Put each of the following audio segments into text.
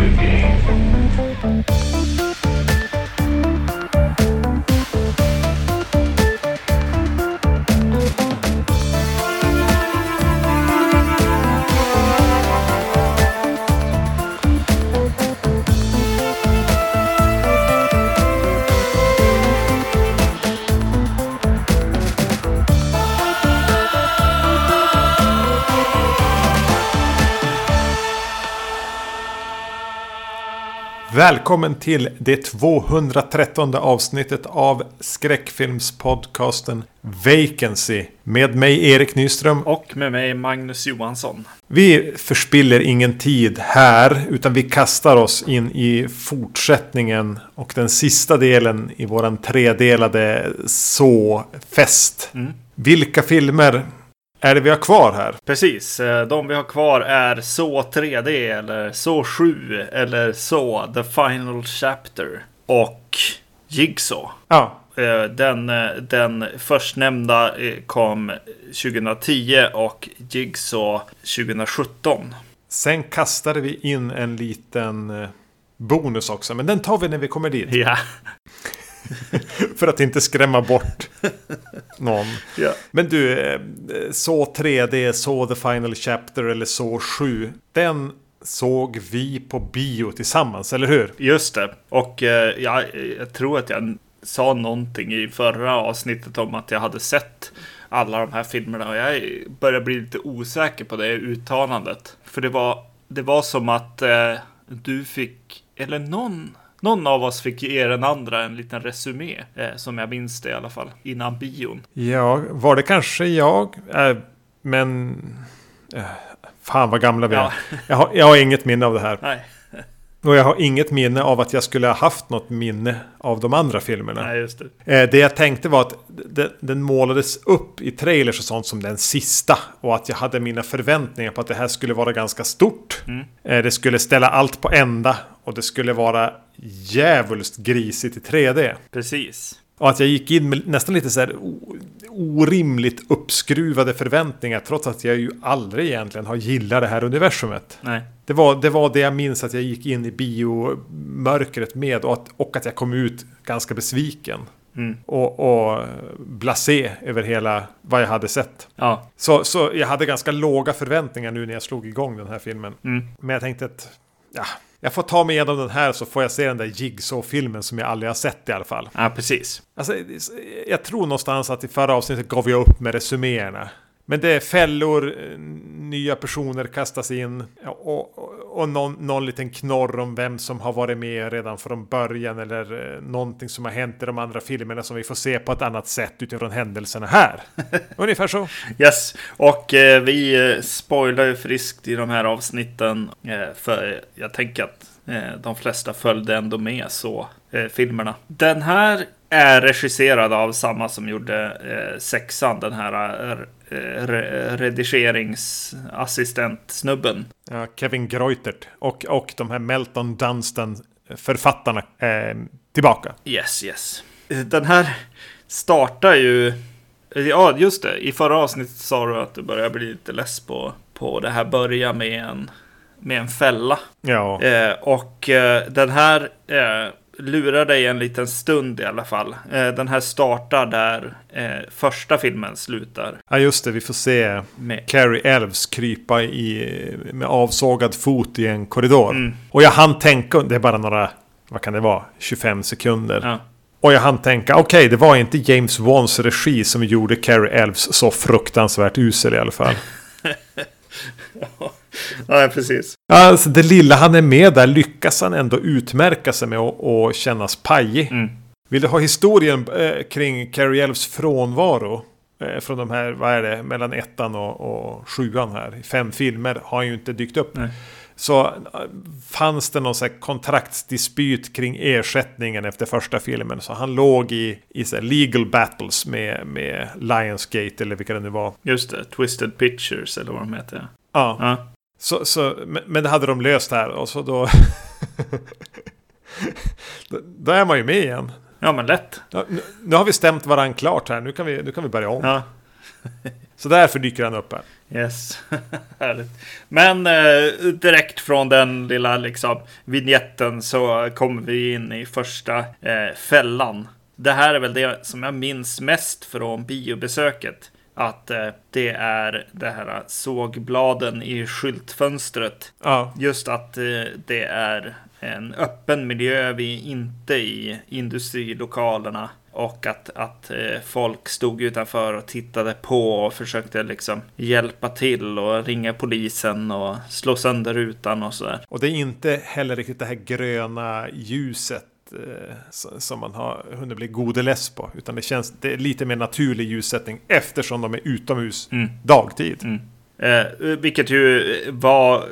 video game. Välkommen till det 213 avsnittet av skräckfilmspodcasten Vacancy. Med mig Erik Nyström. Och med mig Magnus Johansson. Vi förspiller ingen tid här utan vi kastar oss in i fortsättningen och den sista delen i våran tredelade så-fest. Mm. Vilka filmer är det vi har kvar här? Precis, eh, de vi har kvar är Så 3D eller Så 7 eller Så The Final Chapter och Jigsaw. Ja, Eh, Den, eh, den förstnämnda kom 2010 och Jigsaw 2017. sen kastade vi in en liten bonus också. Men den tar vi när vi kommer dit. Ja, För att inte skrämma bort någon. ja. Men du, eh, så 3D, så The Final Chapter eller så 7. Den såg vi på bio tillsammans, eller hur? just det. Och eh, jag, jag tror att jag sa någonting i förra avsnittet om att jag hade sett alla de här filmerna och jag börjar bli lite osäker på det uttalandet. För det var, det var som att eh, du fick, eller någon, någon av oss fick ge den andra en liten resumé, eh, som jag minns det i alla fall, innan bion. Ja, var det kanske jag? Eh, men... Eh, fan vad gamla vi är. Ja. Jag, har, jag har inget minne av det här. Nej, Och jag har inget minne av att jag skulle ha haft något minne av de andra filmerna. nej just det. Eh, Det jag tänkte var att den, målades upp i trailers och sånt som den sista. Och att jag hade mina förväntningar på att det här skulle vara ganska stort. Eh, Det skulle ställa allt på ända. Och det skulle vara djävulskt grisigt i 3D. Precis. Och att jag gick in med nästan lite så här orimligt uppskruvade förväntningar. Trots att jag ju aldrig egentligen har gillat det här universumet. Nej. Det var, det var det jag minns att jag gick in i biomörkret med. Och att, och att jag kom ut ganska besviken. Mm. Och, och blasé över hela vad jag hade sett. Ja. Så, så jag hade ganska låga förväntningar nu när jag slog igång den här filmen. Mm. Men jag tänkte att ja, jag får ta mig igenom den här så får jag se den där Jigsaw-filmen som jag aldrig har sett i alla fall. ja, precis. Alltså, jag tror någonstans att i förra avsnittet gav jag upp med resuméerna. Men det är fällor, eh, nya personer kastas in och, och, och någon, någon liten knorr om vem som har varit med redan från början eller eh, någonting som har hänt i de andra filmerna som vi får se på ett annat sätt utifrån händelserna här. Ungefär så. Yes, och eh, vi eh, spoilar ju friskt i de här avsnitten. Eh, för jag tänker att eh, de flesta följde ändå med så filmerna. Den här är regisserad av samma som gjorde eh, sexan, den här eh, re- redigeringsassistent-snubben. Ja, Kevin Greutert och, och de här Melton Dunstan författarna eh, tillbaka. Yes, yes. Den här startar ju... Ja, just det. I förra avsnittet sa du att du börjar bli lite less på, på det här börja med en, med en fälla. Ja, Eh, och eh, den här lurar dig en liten stund i alla fall. Eh, den här startar där eh, första filmen slutar. ja just det. Vi får se Med, Carrie Elves krypa i, med avsågad fot i en korridor. Mm. Och jag hann tänka, det är bara några, vad kan det vara, 25 sekunder. ja. Och jag hann tänka, okej det var inte James Wans regi som gjorde Carrie Elves så fruktansvärt usel i alla fall. ja, precis. Alltså det lilla han är med där lyckas han ändå utmärka sig med att att kännas pajig. Mm. Vill du ha historien eh, kring Carrie Elves frånvaro? Eh, från de här, vad är det, mellan ettan och, och sjuan här. I fem filmer har han ju inte dykt upp. Nej. Så eh, fanns det någon kontraktsdispyt kring ersättningen efter första filmen. Så han låg i, i så här legal battles med, med Lionsgate eller vilka det nu var. Just det. Twisted Pictures eller vad de heter. Ja, Ja. Så, så, men, det hade de löst här och så då... då, är man ju med igen. ja, men lätt. Nu, nu har vi stämt varandra klart här. Nu kan vi, nu kan vi börja om. Ja. Så därför dyker han upp här. Yes, härligt. Men eh, direkt från den lilla liksom vignetten så kommer vi in i första eh, fällan. Det här är väl det som jag minns mest från biobesöket. Att eh, det är det här sågbladen i skyltfönstret. Ja, Just att eh, det är en öppen miljö, vi är inte i industrilokalerna. Och att, att eh, folk stod utanför och tittade på och försökte liksom hjälpa till och ringa polisen och slå sönder rutan och sådär. och det är inte heller riktigt det här gröna ljuset eh, som man har hunnit bli godeless på. Utan det känns det är lite mer naturlig ljussättning eftersom de är utomhus Mm. dagtid. Mm. Eh, vilket ju var,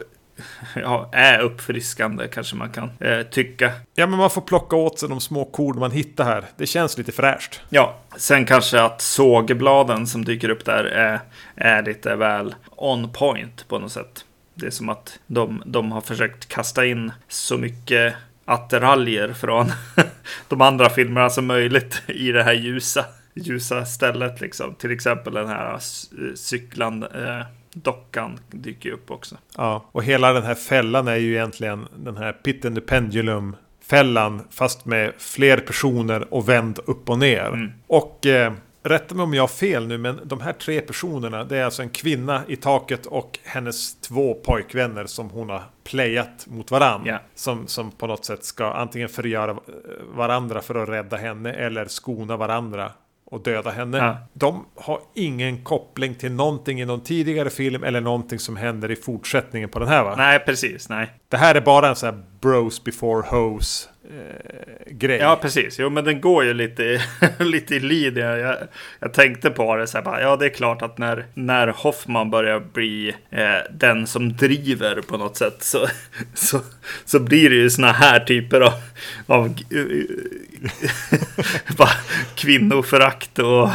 ja, är uppfriskande kanske man kan eh, tycka. Ja, men man får plocka åt sig de små korn man hittar här. Det känns lite fräscht. Ja, sen kanske att sågbladen som dyker upp där är, är lite väl on point på något sätt. Det är som att de, de har försökt kasta in så mycket attiraljer från de andra filmerna som möjligt i det här ljusa, ljusa stället. Liksom. Till exempel den här s- cyklan, eh, dockan dyker upp också. Ja, och hela den här fällan är ju egentligen den här Pit and the Pendulum fällan fast med fler personer och vänd upp och ner. Mm. Och eh, rätta mig om jag har fel nu, men de här tre personerna, det är alltså en kvinna i taket och hennes två pojkvänner som hon har playat mot varann. Ja. Som, som på något sätt ska antingen förgöra eh, varandra för att rädda henne eller skona varandra och döda henne. Ja. De har ingen koppling till någonting i någon tidigare film eller någonting som händer i fortsättningen på den här va? Nej, precis. Nej. Det här är bara en sån här bros before hose eh, grej. Ja, precis. Jo, men den går ju lite, lite i linje. Jag, jag tänkte på det så här, bara, ja, det är klart att när, när Hoffman börjar bli eh, den som driver på något sätt så, så, så blir det ju såna här typer av, av bara kvinnoförakt och,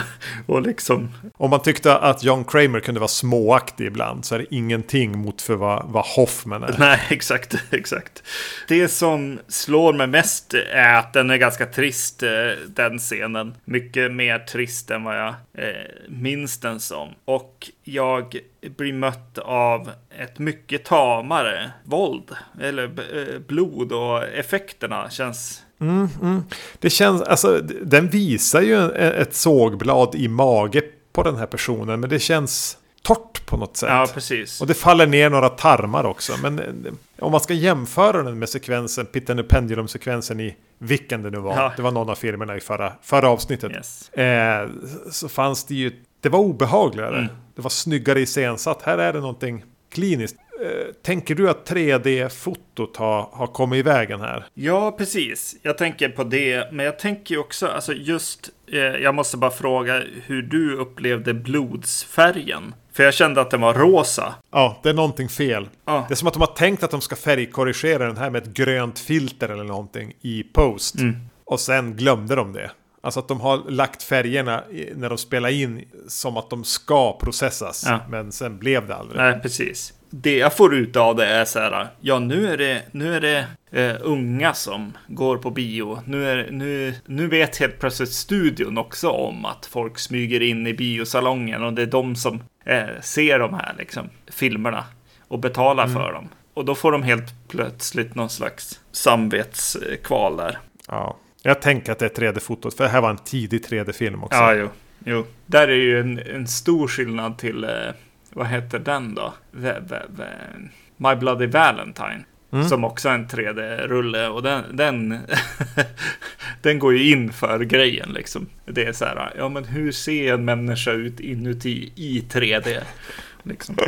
och liksom Om man tyckte att John Kramer kunde vara småaktig ibland så är det ingenting mot för vad, vad Hoffman är. Nej, exakt, exakt. Det som slår mig mest Mest är att den är ganska trist, eh, den scenen. Mycket mer trist än vad jag eh, minns den som. Och jag blir mött av ett mycket tamare våld, eller eh, blod och effekterna känns... Mm, mm. Det känns, alltså, den visar ju ett sågblad i mage på den här personen, men det känns torrt på något sätt. Ja, precis. Och det faller ner några tarmar också. Men eh, om man ska jämföra den med sekvensen, Pit and the Pendulum-sekvensen i vilken det nu var. Ja. Det var någon av filmerna i förra, förra avsnittet. Yes. Eh, så fanns det ju, det var obehagligare. Mm. Det var snyggare iscensatt. Här är det någonting kliniskt. Eh, tänker du att 3D-fotot har, har kommit i vägen här? Ja, precis. Jag tänker på det. Men jag tänker också, alltså just, eh, jag måste bara fråga hur du upplevde blodsfärgen. För jag kände att den var rosa. Ja, det är någonting fel. Ja. Det är som att de har tänkt att de ska färgkorrigera den här med ett grönt filter eller någonting i post. Mm. Och sen glömde de det. Alltså att de har lagt färgerna när de spelar in som att de ska processas. Ja. Men sen blev det aldrig. Nej, precis. Det jag får ut av det är så här, ja nu är det, nu är det eh, unga som går på bio. Nu, är, nu, nu vet helt plötsligt studion också om att folk smyger in i biosalongen och det är de som eh, ser de här liksom, filmerna och betalar för dem. Och då får de helt plötsligt någon slags samvetskval där. Ja. Jag tänker att det är 3D-fotot, för det här var en tidig 3D-film också. Ja, jo. jo. Där är ju en, en stor skillnad till, eh, vad heter den då? My Bloody Valentine. Mm. Som också är en 3D-rulle och den, den, den går ju in för grejen liksom. Det är så här, ja men hur ser en människa ut inuti i 3D? Liksom.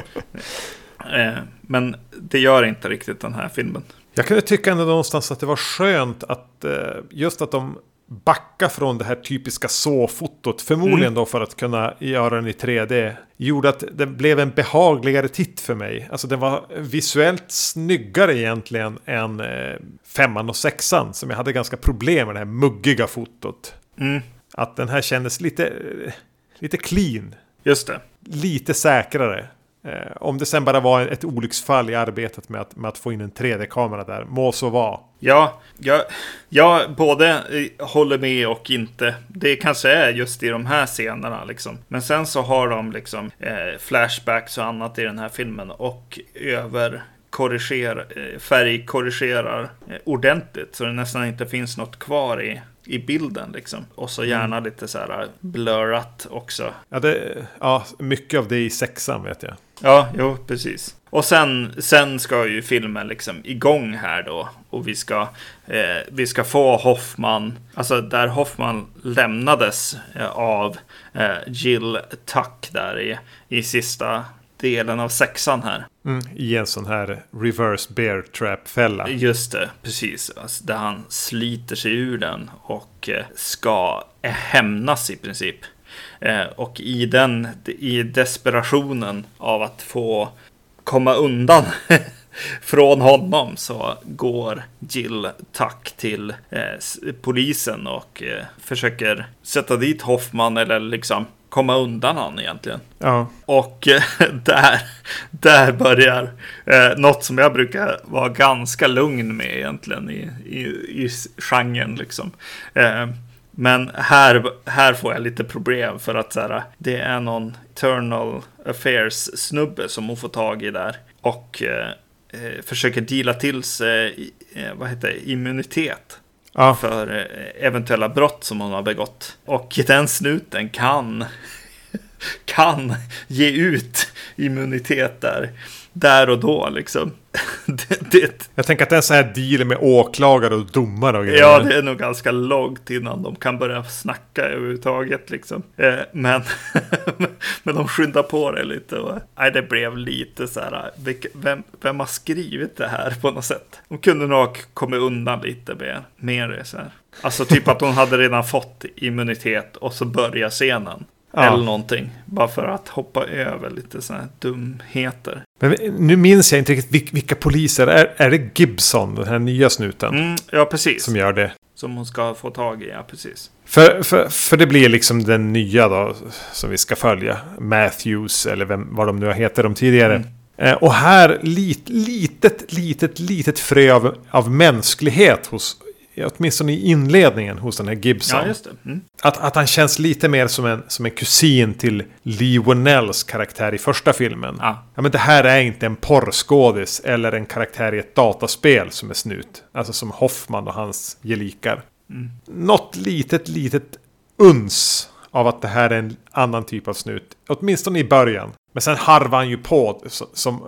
Eh, Men det gör inte riktigt den här filmen. Jag kunde tycka ändå någonstans att det var skönt att eh, just att de backar från det här typiska så-fotot. Förmodligen Mm. då för att kunna göra den i 3D. Gjorde att det blev en behagligare titt för mig. Alltså den var visuellt snyggare egentligen än eh, femman och sexan. Som jag hade ganska problem med det här muggiga fotot. Mm, Att den här kändes lite, eh, lite clean. just det. Lite säkrare. Eh, om det sen bara var ett olycksfall i arbetet med att, med att få in en 3D-kamera där, må så vara. Ja, jag, jag både eh, håller med och inte. Det kanske är just i de här scenerna liksom. Men sen så har de liksom eh, flashbacks och annat i den här filmen och över korrigerar, eh, färgkorrigerar eh, ordentligt så det nästan inte finns något kvar i, i bilden liksom. Och så gärna lite så här blurrat också. Ja, det, ja, mycket av det i sexan vet jag. Ja, jo, precis. Och sen, sen ska ju filmen liksom igång här då. Och vi ska, eh, vi ska få Hoffman, alltså där Hoffman lämnades eh, av eh, Jill Tuck där i, i sista delen av sexan här. Mm, I en sån här reverse bear trap-fälla. Just det, precis. Alltså, där han sliter sig ur den och eh, ska hämnas i princip. Eh, och i den, i desperationen av att få komma undan från honom så går Jill Tuck till eh, polisen och eh, försöker sätta dit Hoffman eller liksom komma undan han egentligen. Ja. Och eh, där, där börjar eh, något som jag brukar vara ganska lugn med egentligen i, i, i genren liksom. Eh, men här, här får jag lite problem för att så här, det är någon Eternal Affairs snubbe som hon får tag i där. Och eh, eh försöker deala till sig eh, vad heter det, immunitet. Ja. För eh, eventuella brott som hon har begått. Och den snuten kan, kan ge ut immunitet där där och då liksom. det, det... Jag tänker att det är en sån här deal med åklagare och domare och grejer. Ja, det är nog ganska långt innan de kan börja snacka överhuvudtaget liksom. Eh, men, men de skyndar på det lite och nej, det blev lite så här. Vem, vem har skrivit det här på något sätt? De kunde nog kommit undan lite med det så här. Alltså typ att hon hade redan fått immunitet och så börjar scenen. Ja. Eller någonting. Bara för att hoppa över lite sådana här dumheter. Men nu minns jag inte riktigt vilka poliser. Är, är det Gibson, den här nya snuten? Mm, ja, precis. Som gör det. Som hon ska få tag i, ja precis. För, för, för det blir liksom den nya då som vi ska följa. Matthews eller vem, vad de nu heter de tidigare. Mm. Eh, och här lit, litet, litet, litet frö av, av mänsklighet hos, åtminstone i inledningen hos den här Gibson. Ja. Mm. Att, att han känns lite mer som en, som en kusin till Lee Whannells karaktär i första filmen. Ja. ja men det här är inte en porrskådis eller en karaktär i ett dataspel som är snut. Alltså som Hoffman och hans gelikar. Mm. Något litet, litet uns av att det här är en annan typ av snut. Åtminstone i början. Men sen harvar han ju på som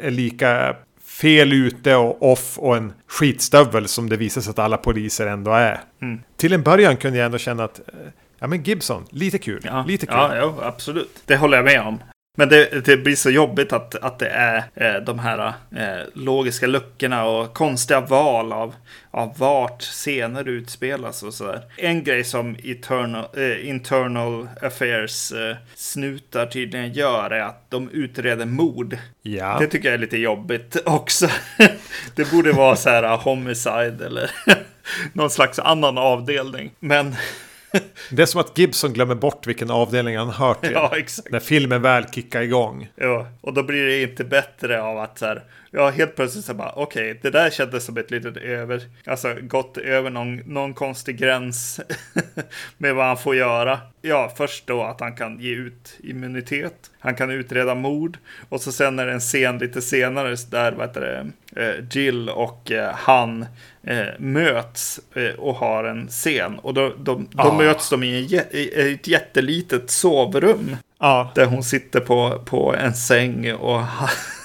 är lika fel ute och off och en skitstövel som det visar sig att alla poliser ändå är. Mm. Till en början kunde jag ändå känna att eh, Ja men Gibson, lite kul. Ja, lite kul. Ja, ja, absolut. Det håller jag med om. Men det, det, blir så jobbigt att, att det är eh, de här eh, logiska luckorna och konstiga val av, av vart scener utspelas och sådär. En grej som Eternal, eh, Internal Affairs eh, snutar tydligen gör är att de utreder mord. Ja. Det tycker jag är lite jobbigt också. det borde vara så här homicide eller någon slags annan avdelning. Men det är som att Gibson glömmer bort vilken avdelning han hör till. Ja, exakt. När filmen väl kickar igång. Ja, och då blir det inte bättre av att så här, ja, helt plötsligt så bara, okej, okay, det där kändes som ett litet över, alltså gått över någon, någon konstig gräns med vad han får göra. Ja, först då att han kan ge ut immunitet, han kan utreda mord och så sen är det en scen lite senare där, vad heter det, eh, Jill och eh, han eh, möts och har en scen och då, de, då ah. möts de i, en, i ett jättelitet sovrum. Ja. Där hon sitter på, på en säng och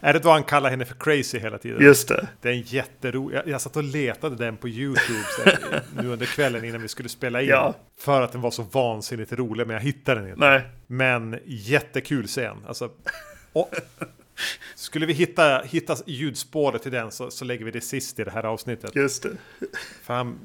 är det då han kallar henne för crazy hela tiden? Just det. Det är en jätterolig. Jag, jag satt och letade den på YouTube så, nu under kvällen innan vi skulle spela in. Ja. För att den var så vansinnigt rolig, men jag hittade den inte. Nej. Men jättekul scen. Alltså, och, skulle vi hitta, hitta ljudspåret till den så, så lägger vi det sist i det här avsnittet. Just det. Fan.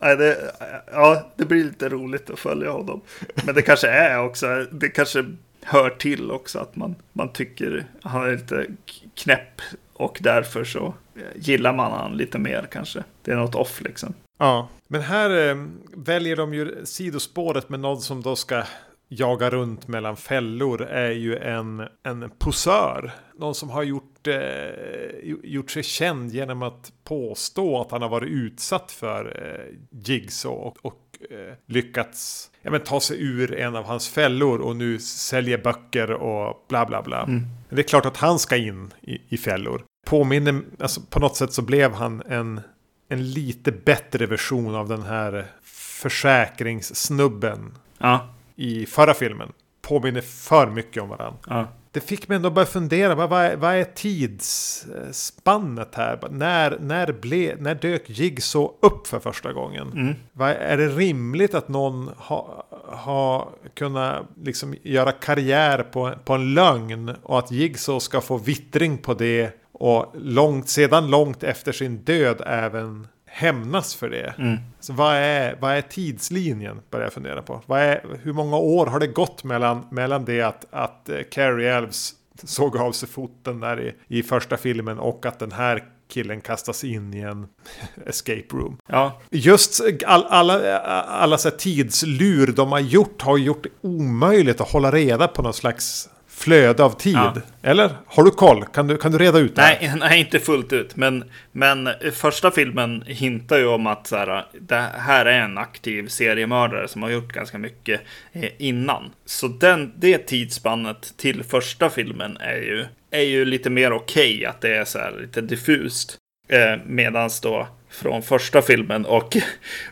Nej, det, ja, det blir lite roligt att följa honom. Men det kanske är också, det kanske hör till också att man, man tycker han är lite knäpp och därför så eh, gillar man han lite mer kanske. Det är något off liksom. Ja, men här eh, väljer de ju sidospåret med någon som då ska Jaga runt mellan fällor är ju en, en posör. Någon som har gjort, eh, gjort sig känd genom att påstå att han har varit utsatt för eh, Jigsaw och, och eh, lyckats ja, men, ta sig ur en av hans fällor och nu säljer böcker och bla bla bla. Mm. Det är klart att han ska in i, i fällor. Påminner, alltså på något sätt så blev han en, en lite bättre version av den här försäkringssnubben Ja, i förra filmen. Påminner för mycket om varandra. ja. Det fick mig ändå börja fundera, vad, är, vad är tidsspannet här? När, när, ble, när dök Jigsaw upp för första gången? Mm. Är det rimligt att någon har ha kunnat liksom göra karriär på, på en lögn och att Jigsaw ska få vittring på det och långt, sedan långt efter sin död även hämnas för det? Mm. Så vad är, vad är tidslinjen? Börjar jag fundera på. Vad är, hur många år har det gått mellan, mellan det att, att eh, Carrie Elves såg av sig foten där i, i första filmen och att den här killen kastas in i en escape room. ja. Just all, alla, alla så här tidslur de har gjort har gjort det omöjligt att hålla reda på någon slags flöde av tid. Ja. Eller? Har du koll? Kan du, kan du reda ut det? Nej, nej, inte fullt ut. Men, men första filmen hintar ju om att så här, det här är en aktiv seriemördare som har gjort ganska mycket eh, innan. Så den, det tidsspannet till första filmen är ju, är ju lite mer okej att det är så här lite diffust. Eh, Medan då från första filmen och,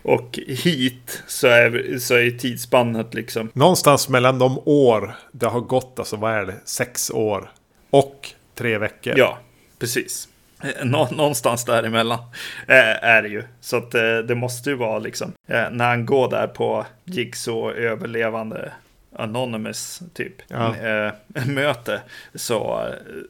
och hit så är, så är tidsspannet liksom Någonstans mellan de år det har gått, alltså vad är det? Sex år. Och tre veckor. Ja, precis. Eh, Nå någonstans däremellan eh, är det ju. Så att eh, det måste ju vara liksom eh, när han går där på Jigsaw överlevande Anonymous typ Ja. eh, möte så,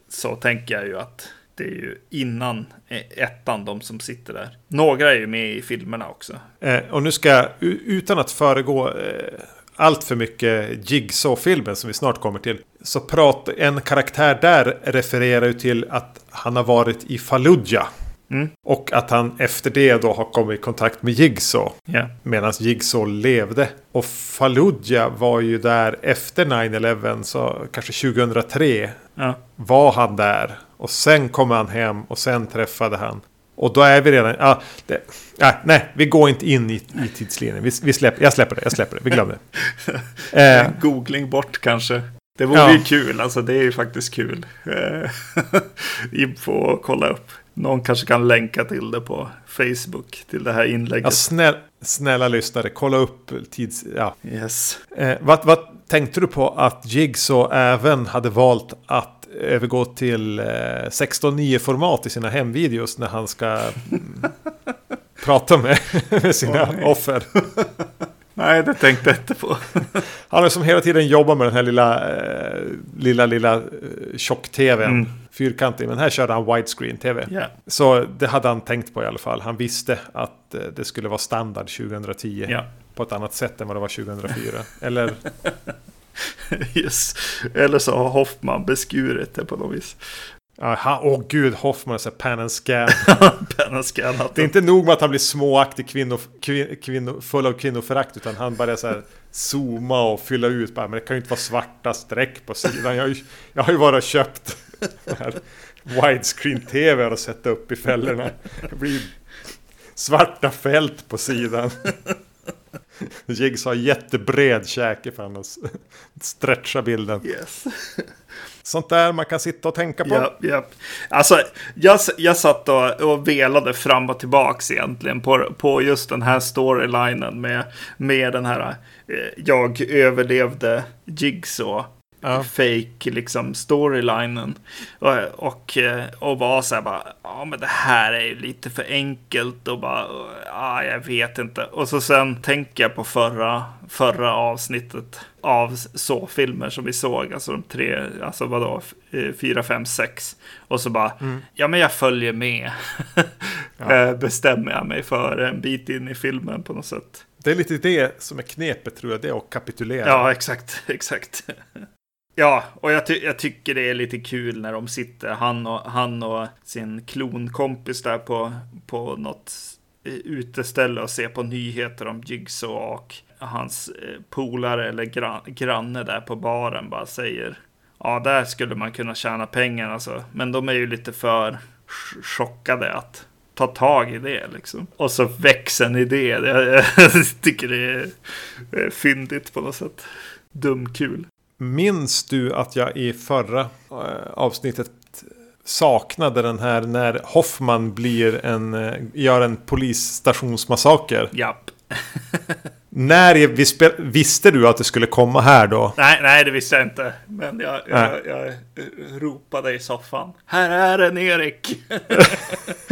så tänker jag ju att det är ju innan eh, ettan de som sitter där. Några är ju med i filmerna också. Eh, och nu ska jag, utan att föregå eh, allt för mycket Jigsaw-filmen som vi snart kommer till. Så prat, en karaktär där refererar ju till att han har varit i Fallujah. Mm. Och att han efter det då har kommit i kontakt med Jigsaw. Ja, Medan Jigsaw levde. Och Fallujah var ju där efter 9-11, så kanske 2003 ja, var han där. Och sen kom han hem och sen träffade han. Och då är vi redan... Ja, det, ja, nej, vi går inte in i, i tidslinjen. Vi, vi släpper, jag släpper det, jag släpper det. Vi glömmer det. Eh, googling bort kanske. Det vore Ja. ju kul, alltså det är ju faktiskt kul. Eh, Info att kolla upp. Någon kanske kan länka till det på Facebook, till det här ja, inlägget. snäll, snälla lyssnare, kolla upp tids... Ja. Yes. Eh, vad, vad tänkte du på att Jigsaw även hade valt att övergå till eh, 16.9-format i sina hemvideos när han ska prata med, med sina nej. offer? Nej, det tänkte jag inte på. Han har som hela tiden jobbat med den här lilla, eh, lilla, lilla eh, tjock-tvn. Mm. Fyrkantig, men här körde han widescreen-tv. Ja, Så det hade han tänkt på i alla fall. Han visste att eh, det skulle vara standard 2010. ja. På ett annat sätt än vad det var 2004. Eller Yes. Eller så har Hoffman beskurit det på något vis. Aha, åh gud, Hoffman är pan and scan. Pennan skannat. Det är inte nog med att han blir småaktig kvinno, kvin, kvinno, full av kvinnoförakt utan han börjar så här zooma och fylla ut. Bara, men det kan ju inte vara svarta streck på sidan. Jag har ju, jag har ju bara köpt widescreen-tv och sätta upp i fällorna. Det blir svarta fält på sidan. Jiggs har jättebred käke för att stretcha bilden. Yes. Sånt där man kan sitta och tänka på. Ja, ja. Alltså, jag, jag satt och, och velade fram och tillbaks egentligen på, på just den här storylinen med, med den här eh, jag överlevde Jigsaw. Ja. Fake liksom storylinen. Och, och, eh, och var så här bara, ja men det här är ju lite för enkelt och bara, ja jag vet inte. Och så sen tänker jag på förra, förra avsnittet av så-filmer som vi såg, alltså de tre, alltså vadå, eh, fyra, fem, sex. Och så bara, ja men jag följer med. Eh, Bestämmer jag mig för en bit in i filmen på något sätt. Det är lite det som är knepet tror jag, det är att kapitulera. Ja, exakt, exakt. Ja, och jag, ty jag tycker det är lite kul när de sitter, han och, han och sin klonkompis där på, på något uteställe och ser på nyheter om Jigsaw och hans eh, polare eller gran, granne där på baren bara säger Ja, där skulle man kunna tjäna pengar alltså. Men de är ju lite för chockade att ta tag i det liksom. Och så växer en idé. Jag, jag tycker det är, är fyndigt på något sätt. Dumkul. Minns du att jag i förra eh, avsnittet saknade den här när Hoffman blir en, eh, gör en polisstationsmassaker? Japp. När vi visste du att det skulle komma här då? Nej, nej det visste jag inte. Men jag, jag, jag ropade i soffan. Här är den Erik!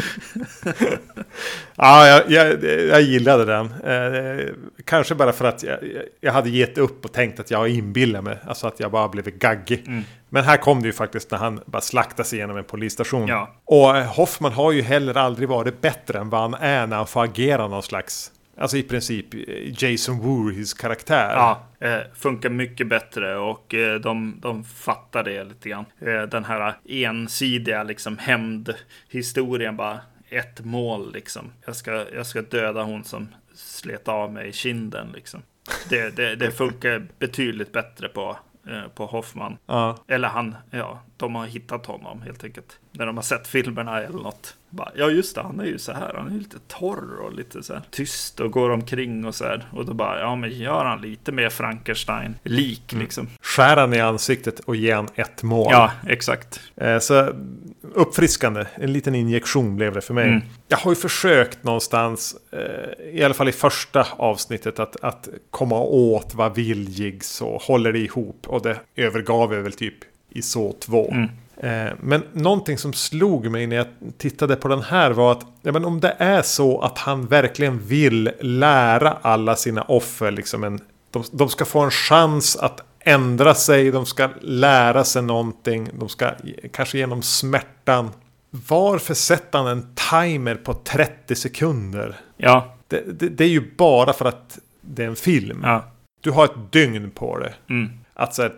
ja, jag, jag, jag, gillade den. Eh, kanske bara för att jag, jag hade gett upp och tänkt att jag inbillar mig. Alltså att jag bara blev gaggig. Mm. Men här kom det ju faktiskt när han bara slaktas igenom en polisstation. Ja. Och Hoffman har ju heller aldrig varit bättre än vad han är när han får agera någon slags Alltså i princip Jason Voorhees karaktär. Ja, eh, funkar mycket bättre och eh, de, de fattar det lite grann. Eh, den här ensidiga liksom hämndhistorien bara. Ett mål liksom. Jag ska, jag ska döda hon som slet av mig kinden liksom. Det, det, det funkar betydligt bättre på Eh, på Hoffman. Ja. Eller han, ja, de har hittat honom helt enkelt. När de har sett filmerna eller något. Bara, ja just det, han är ju så här, han är lite torr och lite så här tyst och går omkring och så här. Och då bara, ja men gör han lite mer Frankenstein-lik mm. liksom. Skär han i ansiktet och ger han ett mål. Ja, exakt. Eh, så uppfriskande, en liten injektion blev det för mig. Mm. Jag har ju försökt någonstans, eh, i alla fall i första avsnittet, att, att komma åt vad Viljigs och håller det ihop. Och det övergav jag väl typ i så två. Mm. Eh, men någonting som slog mig när jag tittade på den här var att ja, men om det är så att han verkligen vill lära alla sina offer, liksom en, de, de ska få en chans att ändra sig, de ska lära sig någonting, de ska kanske genom smärtan. Varför sätter han en timer på 30 sekunder? Ja. Det, det, det är ju bara för att det är en film. Ja. Du har ett dygn på det. Mm. Att så här,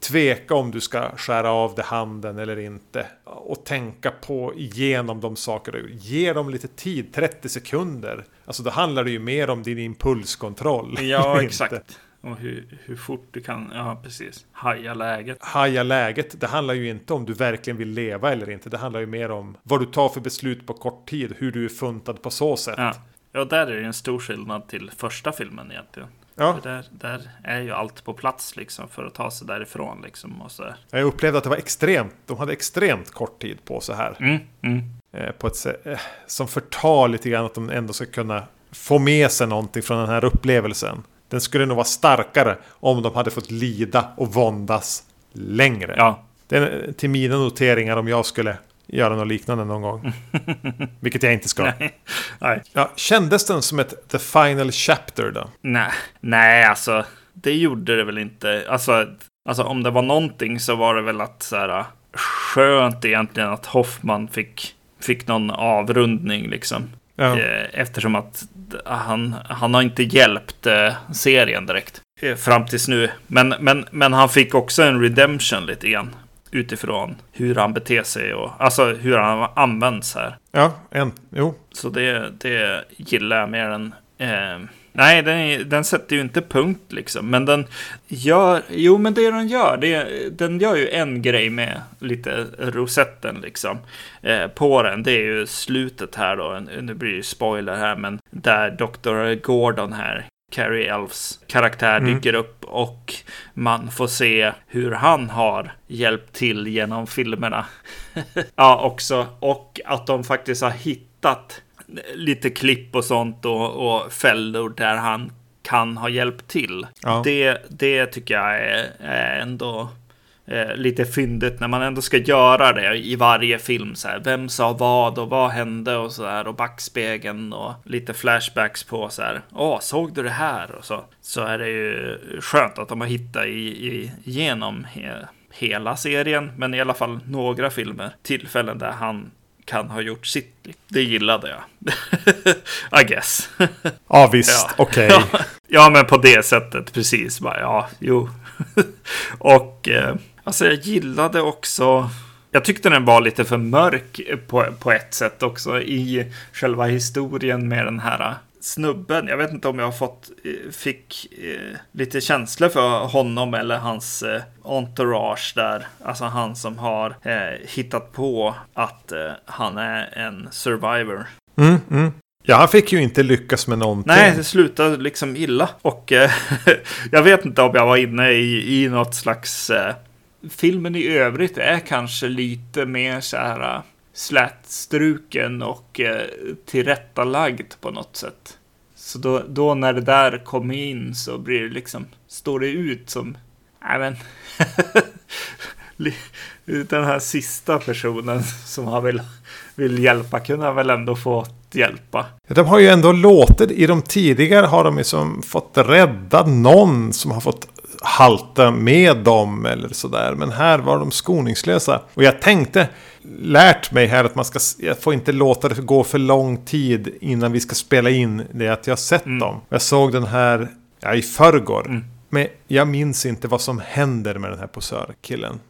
tveka om du ska skära av det handen eller inte. Och tänka på igenom de saker du Ge dem lite tid, 30 sekunder. Alltså då handlar det ju mer om din impulskontroll. Ja, exakt. Och hur, hur fort du kan, ja precis, haja läget. Haja läget, det handlar ju inte om du verkligen vill leva eller inte. Det handlar ju mer om vad du tar för beslut på kort tid, hur du är funtad på så sätt. Ja, ja där är det en stor skillnad till första filmen egentligen. Ja. Där, där är ju allt på plats liksom för att ta sig därifrån liksom. Och så Jag upplevde att det var extremt, de hade extremt kort tid på sig här. Mm, mm. Eh, på ett sätt eh, som förtar lite grann att de ändå ska kunna få med sig någonting från den här upplevelsen. Den skulle nog vara starkare om de hade fått lida och våndas längre. Ja. Det är till mina noteringar om jag skulle göra något liknande någon gång. Vilket jag inte ska. Nej. Nej. Ja, kändes den som ett The Final Chapter då? Nej, Nej alltså det gjorde det väl inte. Alltså, alltså om det var någonting så var det väl att så här, skönt egentligen att Hoffman fick, fick någon avrundning liksom. Ja. Eh, eftersom att han, han har inte hjälpt eh, serien direkt. Eh, fram tills nu. Men, men, men han fick också en redemption lite grann. Utifrån hur han beter sig och alltså hur han används här. Ja, en, jo. Så det, det gillar jag mer än eh, Nej, den, den sätter ju inte punkt liksom. Men den gör, jo men det den gör, det, den gör ju en grej med lite rosetten liksom. Eh, på den, det är ju slutet här då, nu blir det spoiler här, men där Dr. Gordon här, Carrie Elfs karaktär mm. dyker upp och man får se hur han har hjälpt till genom filmerna. ja, också. Och att de faktiskt har hittat lite klipp och sånt och, och fällor där han kan ha hjälpt till. Ja. Det, det tycker jag är, är ändå eh, lite fyndigt när man ändå ska göra det i varje film. Så här, vem sa vad och vad hände och så där och backspegeln och lite flashbacks på så här. Åh, såg du det här? Och så, så är det ju skönt att de har hittat i, i, genom he, hela serien, men i alla fall några filmer, tillfällen där han kan ha gjort sitt. Det gillade jag. I guess. ja, visst. Ja. Okej. Okay. Ja, ja, men på det sättet. Precis. Bara, ja, jo. och eh, alltså jag gillade också. Jag tyckte den var lite för mörk på, på ett sätt också i själva historien med den här snubben, jag vet inte om jag fått, eh, fick eh, lite känslor för honom eller hans eh, entourage där. Alltså han som har eh, hittat på att eh, han är en survivor. Mm, mm. Ja, han fick ju inte lyckas med någonting. Nej, det slutade liksom illa. Och eh, jag vet inte om jag var inne i, i något slags... Filmen i övrigt är kanske lite mer så här äh, slätstruken och eh, tillrättalagd på något sätt. Så då, då när det där kommer in så blir det liksom, står det ut som, nej men, den här sista personen som han vill, vill hjälpa kunde han väl ändå få hjälpa. De har ju ändå låtit, i de tidigare har de liksom fått rädda någon som har fått halta med dem eller sådär. Men här var de skoningslösa. Och jag tänkte, lärt mig här att man ska, jag får inte låta det gå för lång tid innan vi ska spela in det att jag sett Mm. dem. Jag såg den här, ja i förrgår. Mm. Men jag minns inte vad som händer med den här posörkillen.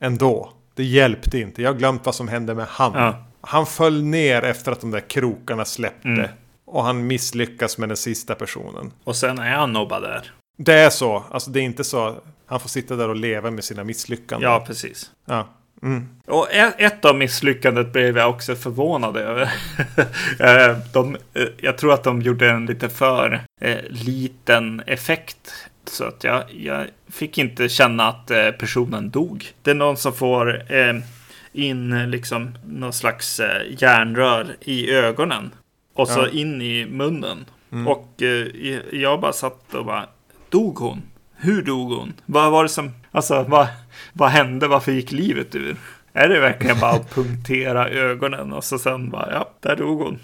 Ändå. Det hjälpte inte. Jag har glömt vad som hände med han. Ja. Han föll ner efter att de där krokarna släppte. Mm. Och han misslyckas med den sista personen. Och sen är han nog bara där. Det är så. Alltså det är inte så. Han får sitta där och leva med sina misslyckanden. Ja, precis. ja. Mm. Och ett, ett av misslyckandet blev jag också förvånad över. Eh, de, eh, jag tror att de gjorde en lite för eh, liten effekt. Så att jag, jag fick inte känna att personen dog. Det är någon som får in liksom någon slags järnrör i ögonen. Och så Ja. in i munnen. Mm. Och jag bara satt och bara, dog hon? Hur dog hon? Vad var det som, alltså vad, vad hände? Varför gick livet ur? Är det verkligen bara att punktera ögonen och så sen bara, ja, där dog hon.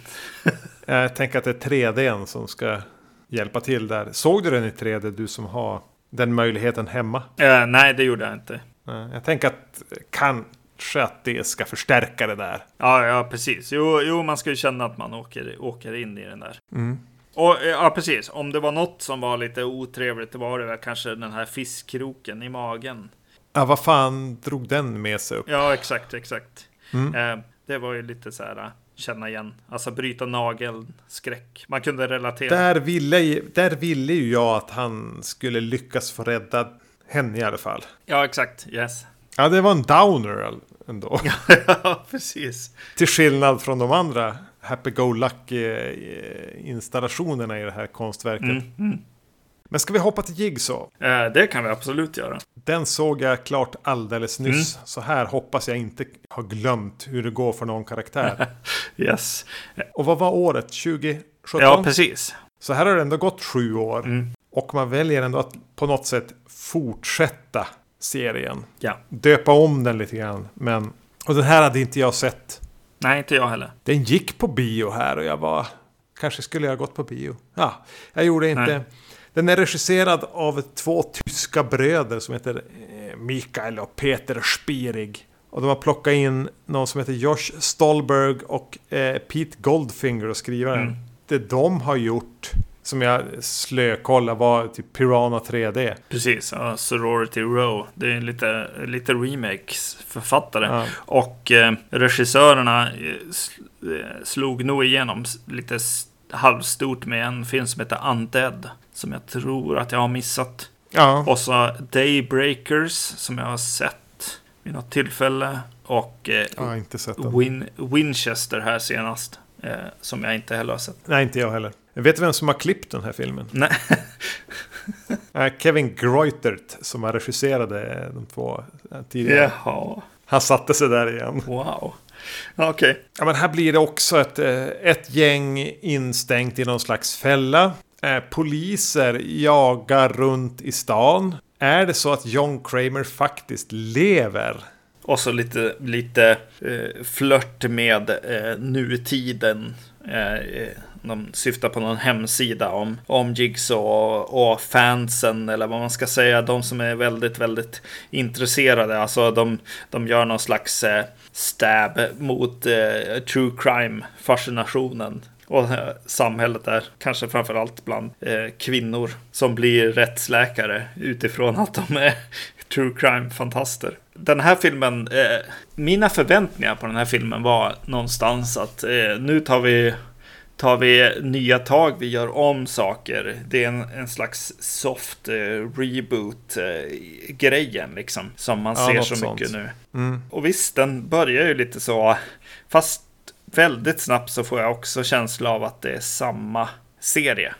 Jag tänker att det är 3D som ska hjälpa till där. Såg du den i 3D, du som har den möjligheten hemma? Eh, nej, det gjorde jag inte. Jag tänker att kanske att det ska förstärka det där. Ja, ja, precis. Jo, jo man ska ju känna att man åker, åker in i den där. Mm. Och eh, ja, precis. Om det var något som var lite otrevligt, det var det väl kanske den här fiskkroken i magen. Ja, vad fan drog den med sig upp? Ja, exakt, exakt. Mm. Eh, det var ju lite så här, äh, känna igen. Alltså bryta nageln, skräck. Man kunde relatera. Där ville, ju- där ville ju jag att han skulle lyckas få rädda henne i alla fall. Ja, exakt. Yes. Ja, det var en downer ändå. ja, precis. Till skillnad från de andra happy-go-lucky eh, installationerna i det här konstverket. Mm, mm. Men ska vi hoppa till Jigsaw? Eh, det kan vi absolut göra. Den såg jag klart alldeles nyss. Mm. Så här hoppas jag inte har glömt hur det går för någon karaktär. Yes. Och vad var året? 2017? Ja, precis. Så här har det ändå gått sju år. Mm. Och man väljer ändå att på något sätt fortsätta serien. Ja. Döpa om den lite grann. Men... Och den här hade inte jag sett. Nej, inte jag heller. Den gick på bio här och jag var... Kanske skulle jag ha gått på bio. Ja, jag gjorde inte. Nej. Den är regisserad av två tyska bröder som heter eh, Mikael och Peter Spirig. Och de har plockat in någon som heter Josh Stolberg och eh, Pete Goldfinger och skrivaren. Mm. Det de har gjort, som jag slökollade, var typ Piranha 3D. Precis. Ja, Sorority Row. Det är lite, lite remakes författare. Ja. Och eh, regissörerna eh, eh, slog nog igenom lite halvstort med en film som heter Undead. Som jag tror att jag har missat. Ja, Och så Daybreakers som jag har sett vid något tillfälle. Och eh, den. Win Winchester här senast. Eh, som jag inte heller har sett. Nej, inte jag heller. Vet du vem som har klippt den här filmen? Nej. Eh, Kevin Greutert som har regisserade de två eh, tidigare. Jaha. Han satte sig där igen. Wow. Okej. Ja, men här blir det också ett, eh, ett gäng instängt i någon slags fälla. Eh, Poliser jagar runt i stan. Är det så att John Kramer faktiskt lever? Och så lite, lite eh, flört med eh, nutiden. Eh, eh, de syftar på någon hemsida om, om Jigsaw och, och fansen eller vad man ska säga. De som är väldigt, väldigt intresserade. Alltså de, de gör någon slags eh, stab mot eh, true crime-fascinationen. Och eh, samhället där, kanske framförallt bland eh, kvinnor som blir rättsläkare utifrån att de är true crime-fantaster. Den här filmen, eh, mina förväntningar på den här filmen var någonstans att eh, nu tar vi tar vi nya tag, vi gör om saker. Det är en, en slags soft eh, reboot-grejen eh, liksom. Som man Ja, ser så sånt. mycket nu. Mm. Och visst, den börjar ju lite så. Fast väldigt snabbt så får jag också känsla av att det är samma serie.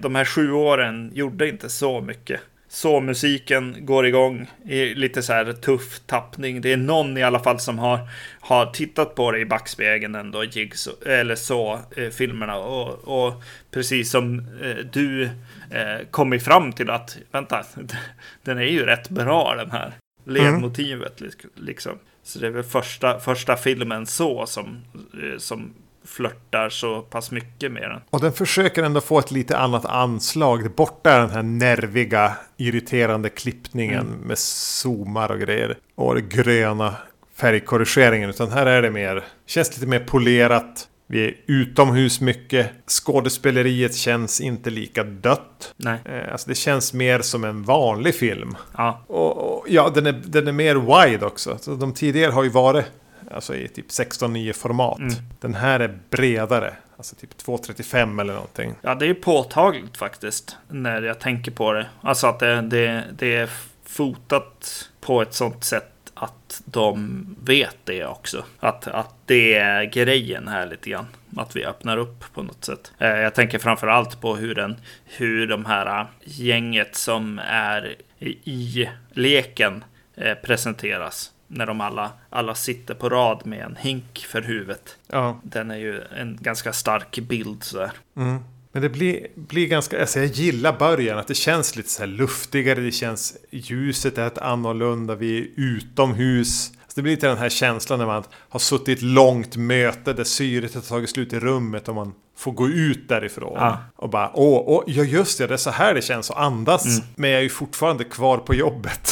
De här sju åren gjorde inte så mycket. Så musiken går igång i lite så här tuff tappning. Det är någon i alla fall som har, har tittat på det i backspegeln ändå, Jigs, eller så, eh, filmerna. Och, och precis som eh, du eh, kommit fram till att, vänta, den är ju rätt bra den här ledmotivet. mm. Liksom. Så det är väl första, första filmen så som, eh, som flörtar så pass mycket med den. Och den försöker ändå få ett lite annat anslag. Borta är den här nerviga, irriterande klippningen Mm. med zoomar och grejer. Och det gröna färgkorrigeringen. Utan här är det mer, känns lite mer polerat. Vi är utomhus mycket. Skådespeleriet känns inte lika dött. Nej, Eh, Alltså det känns mer som en vanlig film. ja, Och, och ja, den är, den är mer wide också. Så de tidigare har ju varit alltså, i typ 16.9 format. Mm. Den här är bredare. Alltså typ 2.35 eller någonting. ja, det är påtagligt faktiskt när jag tänker på det. Alltså att det, det, det är fotat på ett sånt sätt att de vet det också. Att, att det är grejen här lite grann. Att vi öppnar upp på något sätt. Eh, Jag tänker framför allt på hur, den, hur de här gänget som är i- i leken eh, presenteras. När de alla, alla sitter på rad med en hink för huvudet. Ja. Den är ju en ganska stark bild sådär. Mm. Men det blir, blir ganska, alltså jag gillar början, att det känns lite så här luftigare, det känns, ljuset är ett annorlunda, vi är utomhus. Det blir lite den här känslan när man har suttit i ett långt möte där syret har tagit slut i rummet och man får gå ut därifrån. Ja. Och bara, åh, åh, ja just det, det är så här det känns att andas. Men jag är ju fortfarande kvar på jobbet.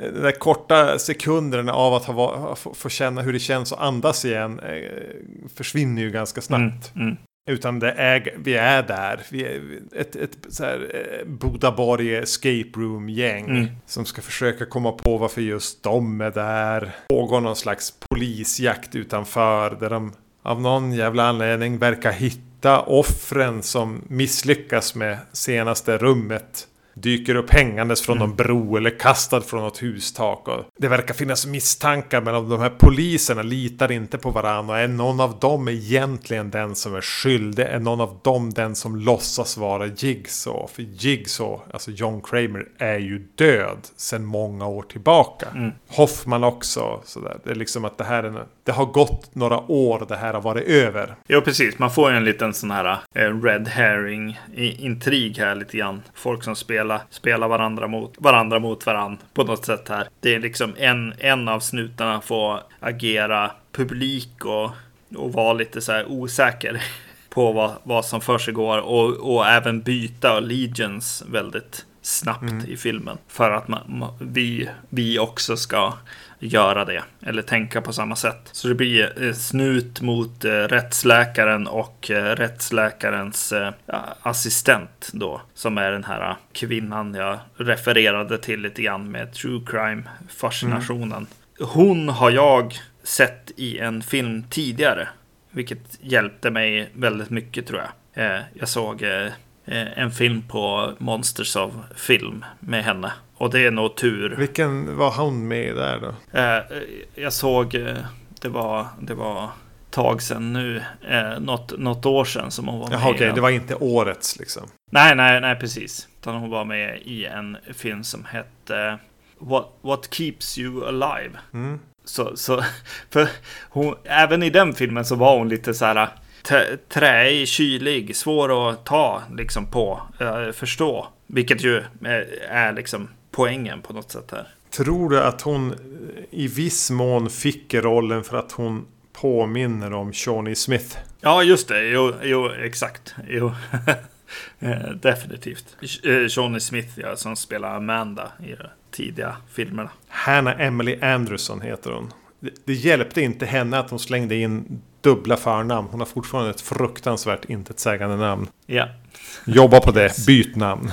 De där korta sekunderna av att ha, få, känna hur det känns att andas igen eh, försvinner ju ganska snabbt. Mm. Utan det är, vi är där. Vi är ett, ett så här, eh, Bodaborg escape room-gäng. Mm. Som ska försöka komma på varför just de är där. Pågår någon slags polisjakt utanför. Där de av någon jävla anledning verkar hitta offren som misslyckas med senaste rummet. Dyker upp hängandes från någon bro eller kastad från något hustak. Och det verkar finnas misstankar men de här poliserna litar inte på varandra. Är någon av dem egentligen den som är skyldig? Är någon av dem den som låtsas vara Jigsaw? För Jigsaw, alltså John Kramer, är ju död sedan många år tillbaka. Mm. Hoffman också. Sådär. Det är liksom att det här är, en- det har gått några år det här har varit över. Jo, precis. Man får ju en liten sån här eh, red herring intrig här lite grann. Folk som spelar, spelar varandra mot varandra mot varandra på något sätt här. Det är liksom en, en av snutarna får agera publik och, och vara lite så här osäker på vad, vad som försiggår och, och även byta allegiance väldigt snabbt i filmen. För att man, ma- vi, vi också ska göra det. Eller tänka på samma sätt. Så det blir eh, snut mot eh, rättsläkaren och eh, rättsläkarens assistent då. Som är den här kvinnan jag refererade till lite grann med true crime fascinationen. Hon har jag sett i en film tidigare. Vilket hjälpte mig väldigt mycket tror jag. Jag såg en film på Monsters of Film med henne. Och det är nog tur. Vilken var hon med där då? Eh, jag såg, eh, det var, det var tag sedan nu, eh, något, något år sedan som hon var med Jaha i okej, det var inte årets liksom. Nej, nej, nej, precis. Utan hon var med i en film som hette What, What Keeps You Alive. Mm. Så, så för hon, även i den filmen så var hon lite så här träig, kylig, svår att ta liksom på, eh, förstå. Vilket ju är, är liksom poängen på något sätt här. Tror du att hon eh, i viss mån fick rollen för att hon påminner om Shawnee Smith? Ja, just det. Jo, jo exakt. Jo. Eh, Definitivt. Eh, Shawnee Smith, ja, som spelar Amanda i de tidiga filmerna. Hannah Emily Anderson heter hon. Det hjälpte inte henne att hon slängde in dubbla förnamn. Hon har fortfarande ett fruktansvärt intetsägande namn. Ja. Jobba på det, byt namn.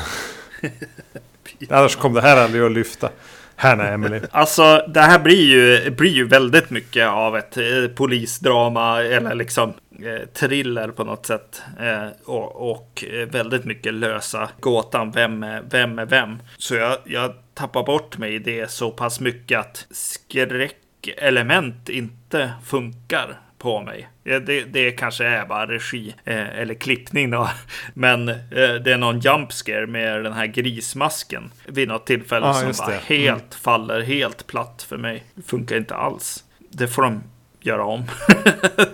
Annars kommer det här aldrig att lyfta. Hannah Emily. Alltså, det här blir ju, blir ju väldigt mycket av ett eh, polisdrama eller liksom eh, thriller på något sätt. Eh, och, och eh, väldigt mycket lösa gåtan. Vem är vem? Är vem? Så jag, jag tappar bort mig i det så pass mycket att skräckelement inte funkar på mig. Det, det kanske är bara regi eh, eller klippning då. Men eh, det är någon jump scare med den här grismasken vid något tillfälle Ah, som bara det. helt Mm. faller helt platt för mig. Funkar inte alls. Det får de göra om.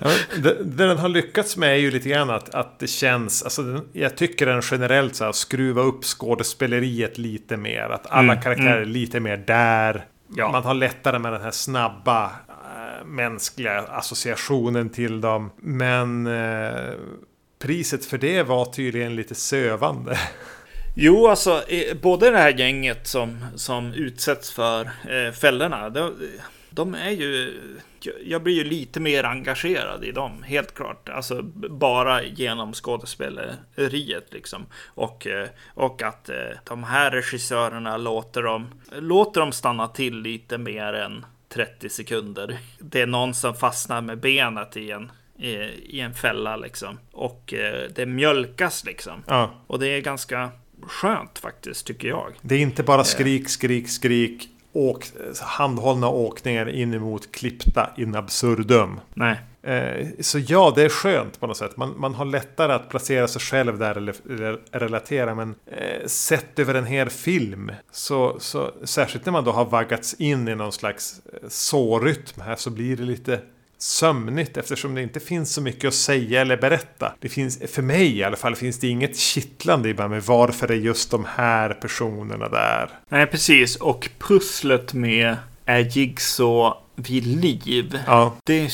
Ja, det, det den har lyckats med är ju lite grann att, att det känns, alltså jag tycker den generellt så här, skruva upp skådespeleriet lite mer. Att alla Mm, karaktärer är lite mer där. Ja. Man har lättare med den här snabba mänskliga associationen till dem. Men eh, priset för det var tydligen lite sövande. Jo, alltså både det här gänget som, som utsätts för eh, fällorna. De, de är ju... Jag blir ju lite mer engagerad i dem, helt klart. Alltså bara genom skådespeleriet liksom. Och, eh, och att eh, de här regissörerna låter dem, låter dem stanna till lite mer än 30 sekunder. Det är någon som fastnar med benet i en, i, i en fälla liksom. Och eh, det mjölkas liksom. Ja, Och det är ganska skönt faktiskt, tycker jag. det är inte bara skrik, skrik, skrik. Åk, handhållna åkningar in emot klippta in absurdum. Nej, Eh, Så ja, det är skönt på något sätt. Man, man har lättare att placera sig själv där eller, eller relatera. Men eh, sett över en hel film, så, så särskilt när man då har vaggats in i någon slags eh, sårytm här så blir det lite sömnigt eftersom det inte finns så mycket att säga eller berätta. Det finns, för mig i alla fall, finns det inget kittlande i bara med varför är just de här personerna där. Nej precis. Och pusslet med är Jigsaw vid liv. Ja, Det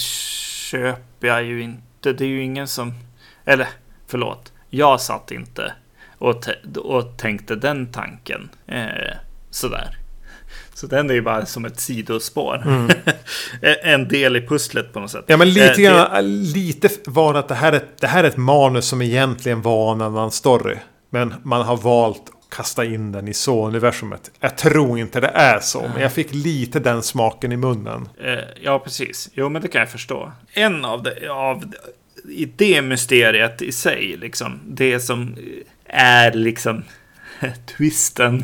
köper jag ju inte. Det är ju ingen som... Eller, förlåt. Jag satt inte och, och tänkte den tanken. Eh, sådär. Så den är ju bara som ett sidospår. en del i pusslet på något sätt. Mm. Ja men lite Eh, det- grann, lite var att det här, är, det här är ett manus som egentligen var en annan story. Men man har valt kasta in den i så-universumet. Jag tror inte det är så, men jag fick lite den smaken i munnen. Eh, ja, precis. Jo, men det kan jag förstå. En av, det, av i det mysteriet i sig, liksom, det som är liksom twisten,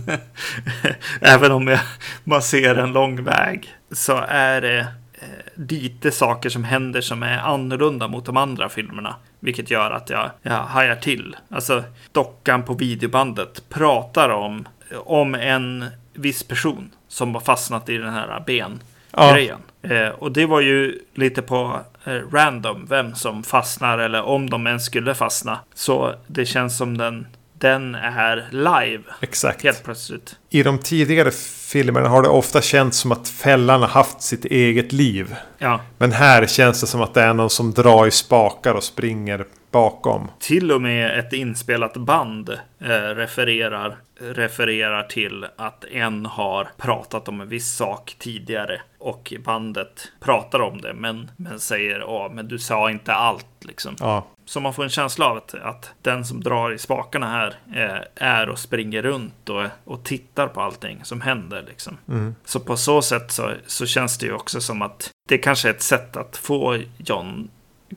även om jag, man ser en lång väg, så är det eh, lite saker som händer som är annorlunda mot de andra filmerna. Vilket gör att jag, jag hajar till. Alltså, dockan på videobandet pratar om, om en viss person som har fastnat i den här ben Ja. Eh, och det var ju lite på eh, random vem som fastnar eller om de ens skulle fastna. Så det känns som den, den är live Exakt. helt plötsligt. I de tidigare filmerna har det ofta känts som att fällan har haft sitt eget liv. Ja, Men här känns det som att det är någon som drar i spakar och springer bakom. till och med ett inspelat band eh, refererar, refererar till att en har pratat om en viss sak tidigare och bandet pratar om det men, men säger ja men du sa inte allt liksom. Ja, Så man får en känsla av att, att den som drar i spakarna här eh, är och springer runt och, och tittar på allting som händer. Liksom. Så på så sätt så, så känns det ju också som att det kanske är ett sätt att få John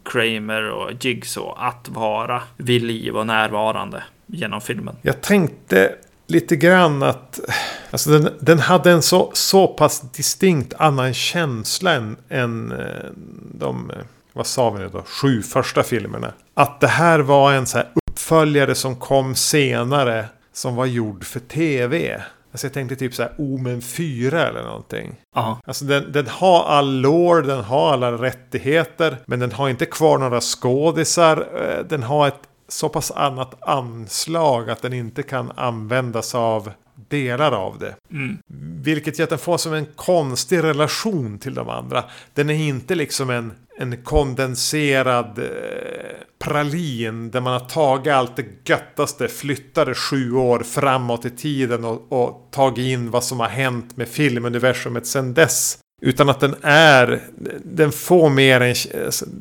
Kramer och Jigsaw att vara vid liv och närvarande genom filmen. Jag tänkte lite grann att alltså den, den hade en så, så pass distinkt annan känsla än, än eh, de, eh, vad sa vi nu då, sju första filmerna. Att det här var en så här uppföljare som kom senare som var gjord för tv. Alltså jag tänkte typ så här Omen 4 eller någonting. Ja, Alltså den, den har all lore, den har alla rättigheter. Men den har inte kvar några skådisar. Eh, Den har ett så pass annat anslag att den inte kan användas av delar av det. mm. Vilket gör att den får som en konstig relation till de andra. Den är inte liksom en, en kondenserad eh, pralin där man har tagit allt det göttaste, flyttat det sju år framåt i tiden och, och tagit in vad som har hänt med filmuniversumet sedan dess. Utan att den är, den får mer en,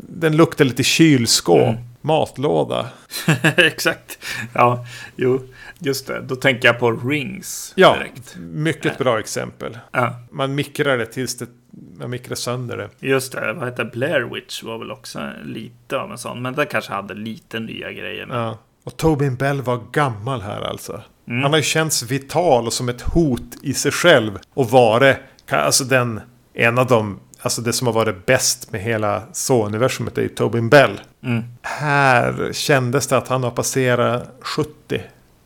den luktar lite kylskåp, Mm. Matlåda. exakt. Ja, jo, just det. Då tänker jag på Rings Ja, direkt. mycket bra exempel. Ja, Man mikrar det tills det man mikrar sönder det. Just det, vad heter Blair Witch var väl också lite av en sån. Men den kanske hade lite nya grejer. Med. Ja. Och Tobin Bell var gammal här alltså. Mm. Han har ju känts vital och som ett hot i sig själv. Och varit alltså den, en av de, alltså det som har varit bäst med hela så-universumet är ju Tobin Bell. Mm. Här kändes det att han har passerat 70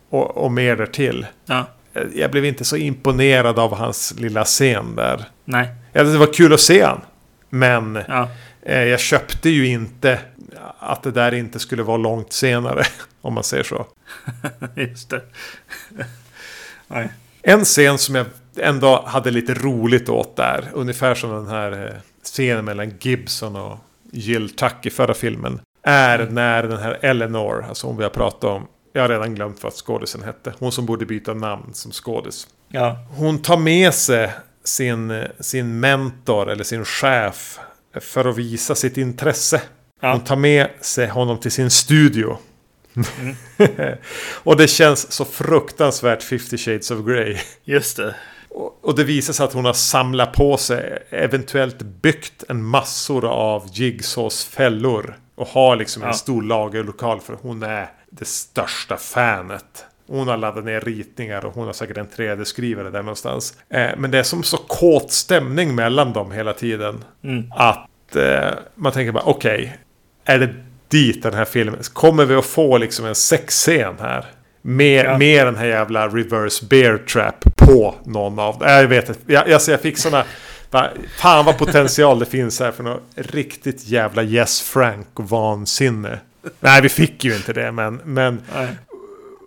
och, och mer därtill. Ja, Jag blev inte så imponerad av hans lilla scen där. nej. Ja, det var kul att se han. Men Ja, eh, jag köpte ju inte att det där inte skulle vara långt senare. Om man säger så. just det. nej. En scen som jag ändå hade lite roligt åt där. Ungefär som den här eh, scenen mellan Gibson och Jill Tuck i förra filmen. Är när den här Eleanor, alltså hon vi har pratat om. Jag har redan glömt vad skådisen hette. Hon som borde byta namn som skådis. Ja, Hon tar med sig sin, sin mentor eller sin chef för att visa sitt intresse. Ja. Hon tar med sig honom till sin studio. och det känns så fruktansvärt 50 shades of Grey. just det. Och det visar sig att hon har samlat på sig, eventuellt byggt en massor av Jigsaws fällor. Och har liksom en Ja. stor lagerlokal för hon är det största fanet. Hon har laddat ner ritningar och hon har säkert en 3D-skrivare där någonstans. Eh, men det är som så kåt stämning mellan dem hela tiden. Mm. Att eh, man tänker bara okej, är det dit den här filmen? Kommer vi att få liksom en sexscen här? Med, Ja. med den här jävla reverse bear trap på någon av dem. Jag vet inte. Jag, alltså jag fick sådana... Fan vad potential det finns här för något riktigt jävla Yes Frank vansinne. Nej, vi fick ju inte det, men, men Nej.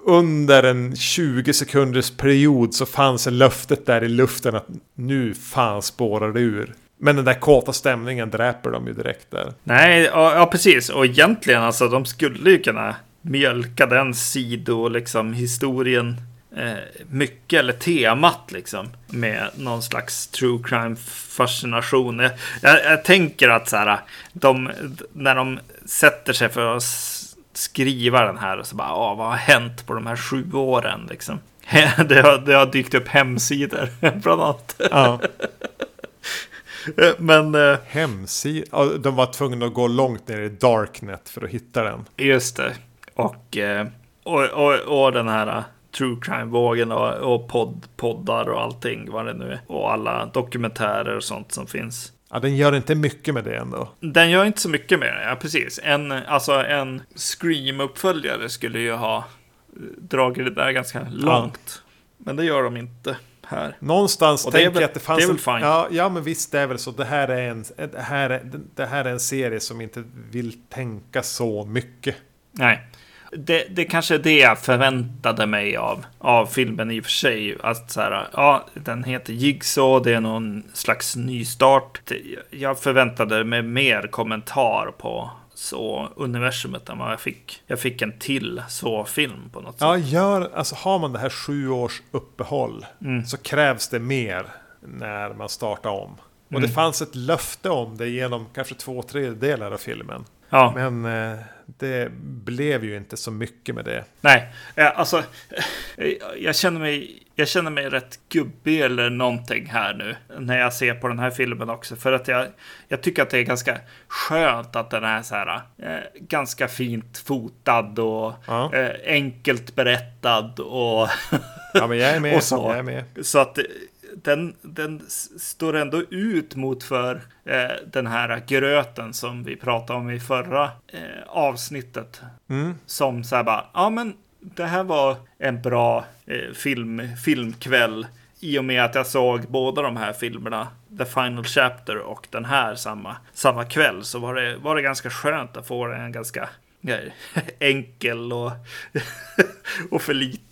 under en 20 sekunders period så fanns löftet där i luften att nu fan spårar det ur. Men den där kåta stämningen dräper de ju direkt där. Nej, ja, ja, precis. Och egentligen alltså, de skulle ju kunna mjölka den sido, liksom historien eh, mycket, eller temat liksom, med någon slags true crime fascination. Jag, jag, jag tänker att så här, de, när de sätter sig för att skriva den här och så bara, ah, vad har hänt på de här sju åren liksom? Det har, det har dykt upp hemsidor, bland annat. Ja, Men eh, hemsida. Ja, de var tvungna att gå långt ner i Darknet för att hitta den. Just det. Och, eh, och, och, och den här eh, true crime-vågen och, och podd, poddar och allting vad det nu är. Och alla dokumentärer och sånt som finns. Ja, den gör inte mycket med det ändå. Den gör inte så mycket med det, ja precis. En, alltså en Scream-uppföljare skulle ju ha eh, dragit det där ganska långt. Men det gör de inte här. Någonstans Och tänker väl- jag att det fanns det en... Ja, ja, men visst det är väl så. Det här är, en, det, här är, det här är en serie som inte vill tänka så mycket. Nej. Det, det kanske är det jag förväntade mig av, av filmen i och för sig. Att så här, ja, den heter Jigsaw, det är någon slags nystart. Jag förväntade mig mer kommentar på så universumet än vad jag fick. Jag fick en till så film på något Ja, sätt. gör, alltså har man det här sju års uppehåll Mm. så krävs det mer när man startar om. Och Mm. det fanns ett löfte om det genom kanske två tredjedelar av filmen. Ja, Men eh, det blev ju inte så mycket med det. nej, eh, alltså, eh, jag känner mig, jag känner mig rätt gubbig eller någonting här nu när jag ser på den här filmen också. För att jag, jag tycker att det är ganska skönt att den är så här eh, ganska fint fotad och Ja. eh, enkelt berättad och Ja, men jag är med. Och så. Jag är med. så att den, den står ändå ut mot för eh, den här gröten som vi pratade om i förra eh, avsnittet. Mm. Som så här bara, ja men det här var en bra eh, film, filmkväll. I och med att jag såg båda de här filmerna, The Final Chapter och den här samma, samma kväll, så var det, var det ganska skönt att få en ganska eh, enkel och, och för lite,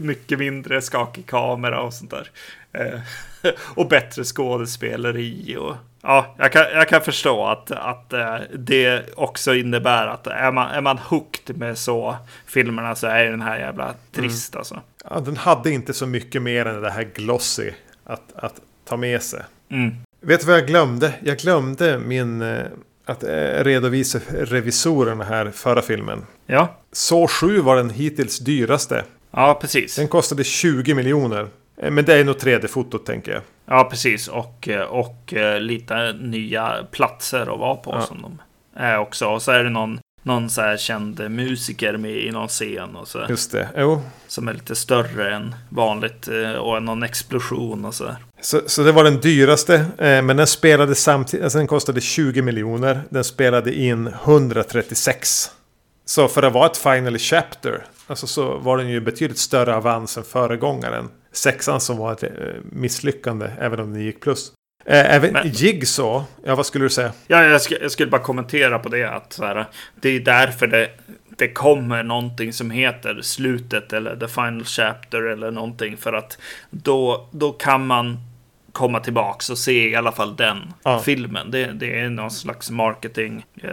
mycket mindre skakig kamera och sånt där. Eh, och bättre skådespeleri och ja, jag kan, jag kan förstå att, att eh, det också innebär att är man, är man hooked med så filmerna så är den här jävla trist alltså. Ja, den hade inte så mycket mer än det här glossy att, att ta med sig. Mm. Vet du vad jag glömde? Jag glömde min... eh, Att redovisa revisorerna här förra filmen. Ja, Så 7 var den hittills dyraste. Ja precis. Den kostade 20 miljoner. Eh, Men det är nog 3D-fotot tänker jag. Ja, precis. Och, eh, och eh, lite nya platser att vara på Ja. som de är också. Och så är det någon, någon så här känd musiker med i någon scen och så. Just det. Jo. Som är lite större än vanligt och någon explosion och så. där. Så, så det var den dyraste. Men den spelade samtidigt. Alltså den kostade 20 miljoner. Den spelade in 136. Så för att vara ett Final Chapter. Alltså så var den ju betydligt större avans än föregångaren. Sexan som var ett eh, misslyckande. Även om den gick plus. Eh, även Men- Jigsaw. Ja vad skulle du säga? Ja, jag, sk- jag skulle bara kommentera på det. Att så här, det är därför det, det kommer någonting som heter slutet eller the final chapter eller någonting. För att då, då kan man komma tillbaks och se i alla fall den Ja. filmen. Det, det är någon slags marketing, eh,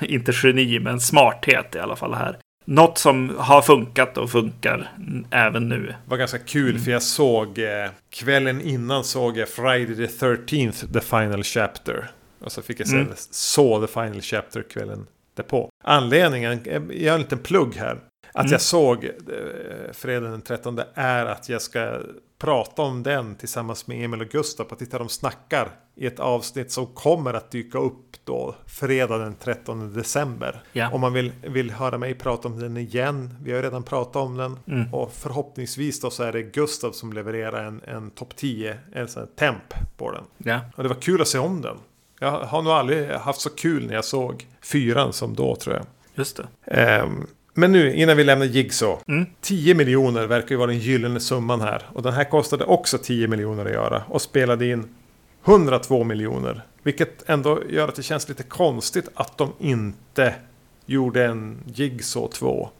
inte geni, men smarthet i alla fall här. Något som har funkat och funkar även nu. Det var ganska kul för jag såg eh, kvällen innan såg jag Friday the 13th The Final Chapter. Och så fick jag se Mm. så The Final Chapter kvällen därpå. Anledningen, eh, jag gör en liten plugg här. Att Mm. jag såg eh, fredagen den 13 är att jag ska prata om den tillsammans med Emil och Gustav på Titta de snackar i ett avsnitt som kommer att dyka upp då fredag den 13 december. Ja. Om man vill, vill höra mig prata om den igen. Vi har ju redan pratat om den. Mm. Och förhoppningsvis då så är det Gustav som levererar en, en topp 10, en sån temp på den. Ja. Och det var kul att se om den. Jag har nog aldrig haft så kul när jag såg fyran som då tror jag. Just det. Ehm, men nu innan vi lämnar Jigsaw. Mm. 10 miljoner verkar ju vara den gyllene summan här. Och den här kostade också 10 miljoner att göra. Och spelade in 102 miljoner. Vilket ändå gör att det känns lite konstigt att de inte gjorde en Jigsaw 2.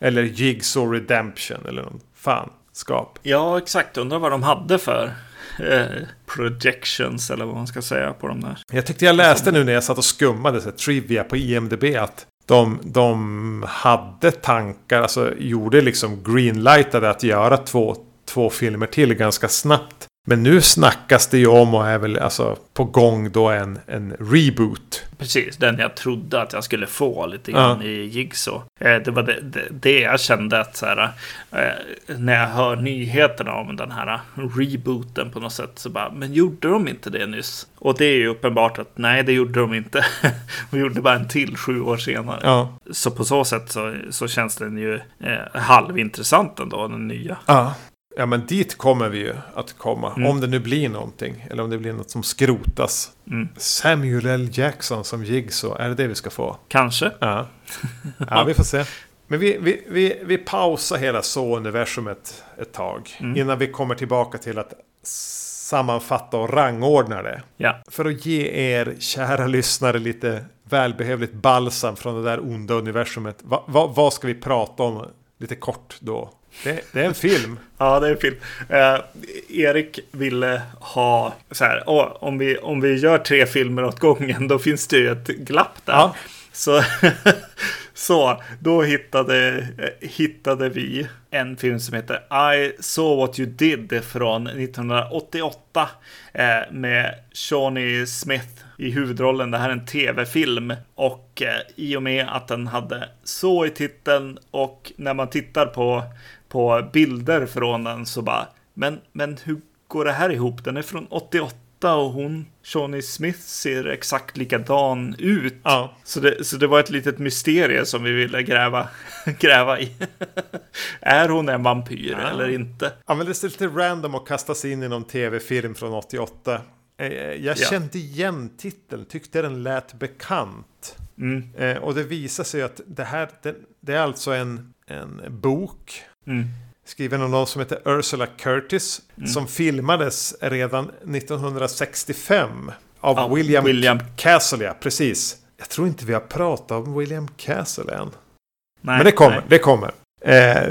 Eller Jigsaw Redemption eller någon fanskap. Ja, exakt. Undrar vad de hade för eh, projections eller vad man ska säga på de där. Jag tyckte jag läste nu när jag satt och skummade så här, trivia på IMDB att de, de hade tankar, alltså gjorde liksom greenlightade att göra två, två filmer till ganska snabbt. Men nu snackas det ju om och är väl alltså på gång då en, en reboot. Precis, den jag trodde att jag skulle få lite grann Ja. i Jigsaw. Eh, det var det, det, det jag kände att så här, eh, när jag hör nyheterna om den här rebooten på något sätt så bara, men gjorde de inte det nyss? Och det är ju uppenbart att nej, det gjorde de inte. de gjorde bara en till sju år senare. Ja. Så på så sätt så, så känns den ju eh, halvintressant ändå, den nya. ja. Ja men dit kommer vi ju att komma. Mm. Om det nu blir någonting. Eller om det blir något som skrotas. Mm. Samuel L. Jackson som Jigsaw. Är det det vi ska få? Kanske. Ja, ja vi får se. Men vi, vi, vi, vi pausar hela så-universumet ett tag. Mm. Innan vi kommer tillbaka till att sammanfatta och rangordna det. Ja. För att ge er kära lyssnare lite välbehövligt balsam från det där onda universumet. Va, va, vad ska vi prata om lite kort då? Det, det är en film. Ja, det är en film. Eh, Erik ville ha så här, åh, om, vi, om vi gör tre filmer åt gången, då finns det ju ett glapp där. Ja. Så, så då hittade, hittade vi en film som heter I saw what you did från 1988 eh, med Shawnee Smith i huvudrollen. Det här är en tv-film och eh, i och med att den hade så i titeln och när man tittar på, på bilder från den så bara, men, men hur går det här ihop? Den är från 88 och hon, Shawnee Smith, ser exakt likadan ut. Ja. Så det, så det var ett litet mysterium som vi ville gräva, gräva i. är hon en vampyr Ja. eller inte? Ja, men det är lite random att kasta sig in i någon tv-film från 88. Eh, Jag Ja. kände igen titeln, tyckte den lät bekant. Mm, Eh, och det visar sig att det här, det, det är alltså en, en bok mm, skriven av någon som heter Ursula Curtis. Som filmades redan 1965 av Ja, William, William. Castle, ja, precis. Jag tror inte vi har pratat om William Castle än. nej, Men det kommer, nej. det kommer. Eh,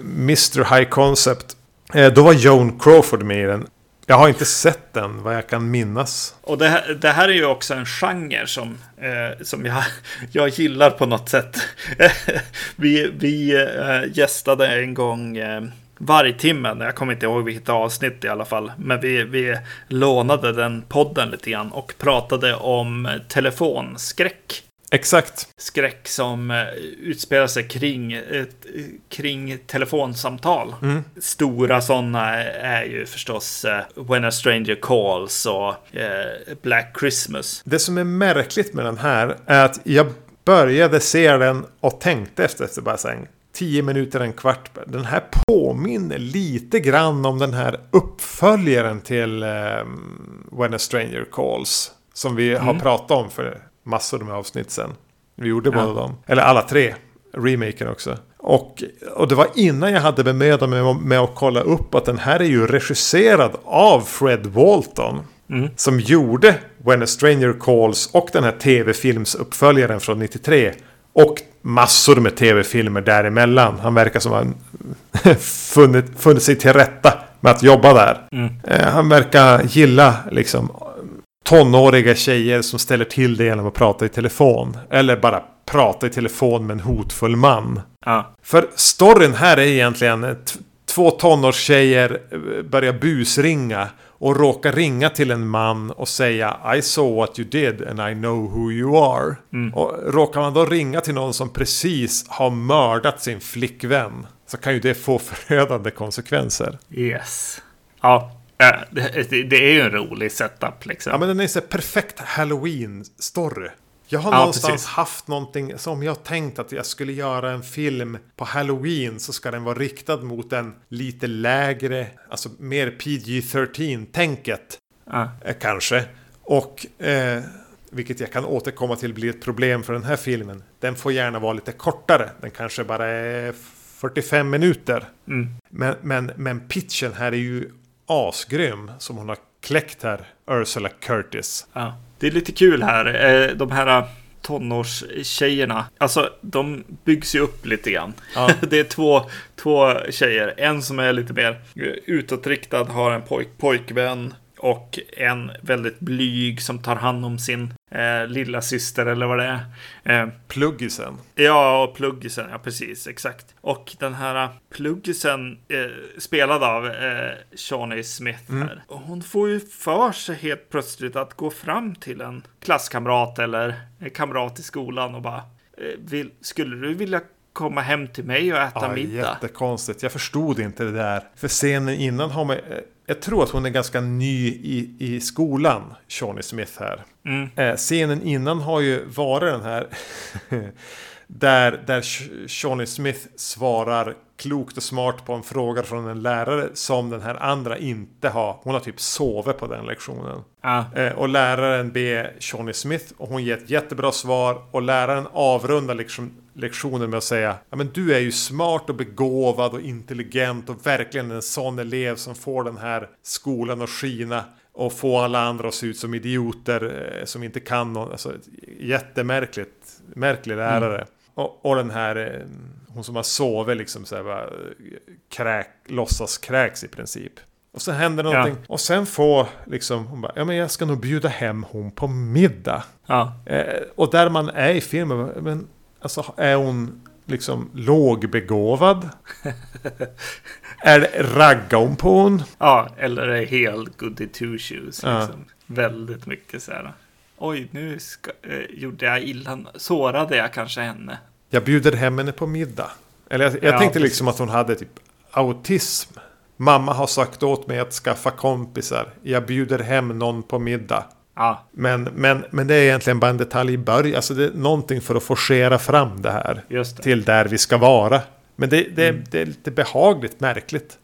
Mr High Concept. Eh, då var Joan Crawford med i den. Jag har inte sett den, vad jag kan minnas. Och det här, det här är ju också en genre som, eh, som jag, jag gillar på något sätt. vi vi eh, gästade en gång eh, Vargtimmen, jag kommer inte ihåg vilket avsnitt i alla fall. Men vi, vi lånade den podden lite grann och pratade om telefonskräck. Exakt. skräck som eh, utspelar sig kring, ett, kring telefonsamtal. Mm. Stora sådana är ju förstås eh, When a Stranger Calls och eh, Black Christmas. Det som är märkligt med den här är att jag började se den och tänkte efter, efter bara här, 10 minuter, en kvart. Den här påminner lite grann om den här uppföljaren till um, When a Stranger Calls. Som vi har pratat om för massor med avsnitt sen. Vi gjorde båda dem. Eller alla tre. Remaken också. Och, och det var innan jag hade bemödat mig med att kolla upp att den här är ju regisserad av Fred Walton. Som gjorde When a Stranger Calls och den här tv-filmsuppföljaren från 93. Och massor med tv-filmer däremellan. Han verkar som han funnit, funnit sig till rätta med att jobba där. Eh, han verkar gilla liksom tonåriga tjejer som ställer till det genom att prata i telefon. Eller bara prata i telefon med en hotfull man. Ja, För storyn här är egentligen två tonårstjejer eh, börjar busringa och råkar ringa till en man och säga I saw what you did and I know who you are. Och råkar man då ringa till någon som precis har mördat sin flickvän så kan ju det få förödande konsekvenser. yes. Ja, eh, det, det- är ju en rolig setup liksom. Ja men den är så perfekt Halloween-story. Jag har Ja, någonstans precis. haft någonting som jag tänkt att jag skulle göra en film på Halloween så ska den vara riktad mot en lite lägre, alltså mer PG-13-tänket Ja. eh, kanske. Och eh, vilket jag kan återkomma till blir ett problem för den här filmen. Den får gärna vara lite kortare. Den kanske bara är 45 minuter. Mm. Men, men, men pitchen här är ju asgrym som hon har kläckt här, Ursula Curtis. Ja. Det är lite kul här. eh, De här tonårstjejerna. Alltså, de byggs ju upp lite grann. Ja. Det är två, två tjejer. En som är lite mer utåtriktad, har en pojk, pojkvän. Och en väldigt blyg som tar hand om sin eh, lilla syster eller vad det är. Eh, Pluggisen. Ja, och pluggisen, ja precis, exakt. Och den här pluggisen eh, spelad av eh, Shawnee Smith här. Och hon får ju för sig helt plötsligt att gå fram till en klasskamrat eller en kamrat i skolan och bara eh, vill, Skulle du vilja komma hem till mig och äta Ja, middag? jättekonstigt. Jag förstod inte det där. För scenen innan har man... Jag tror att hon är ganska ny i, i skolan, Shawnee Smith här. Mm. Eh, scenen innan har ju varit den här... där, där Sh- Shawnee Smith svarar klokt och smart på en fråga från en lärare som den här andra inte har. Hon har typ sovit på den lektionen. Ja, Eh, och läraren ber Shawnee Smith och hon ger ett jättebra svar och läraren avrundar liksom lektionen med att säga Ja men du är ju smart och begåvad och intelligent och verkligen en sån elev som får den här skolan att skina och få alla andra att se ut som idioter eh, som inte kan något. Alltså, jättemärkligt, märklig lärare. Och, och den här, eh, hon som har sovit liksom så här, bara, eh, kräk, låtsas kräks i princip. Och så händer Ja. någonting. Och sen får liksom, hon bara, ja men jag ska nog bjuda hem hon på middag. ja, Eh, och där man är i filmen, men alltså är hon liksom lågbegåvad? är raggar hon på hon? ja, eller är helt goody two shoes. Ja. Liksom. Väldigt mycket så här. Oj, nu ska, eh, gjorde jag illa. Sårade jag kanske henne? Jag bjuder hem henne på middag. Eller jag, jag Ja, tänkte precis. liksom att hon hade typ autism. Mamma har sagt åt mig att skaffa kompisar. Jag bjuder hem någon på middag. Ja, Men, men, men det är egentligen bara en detalj i början. Alltså det är någonting för att forcera fram det här. det. Till där vi ska vara. Men det, det, det är lite behagligt märkligt.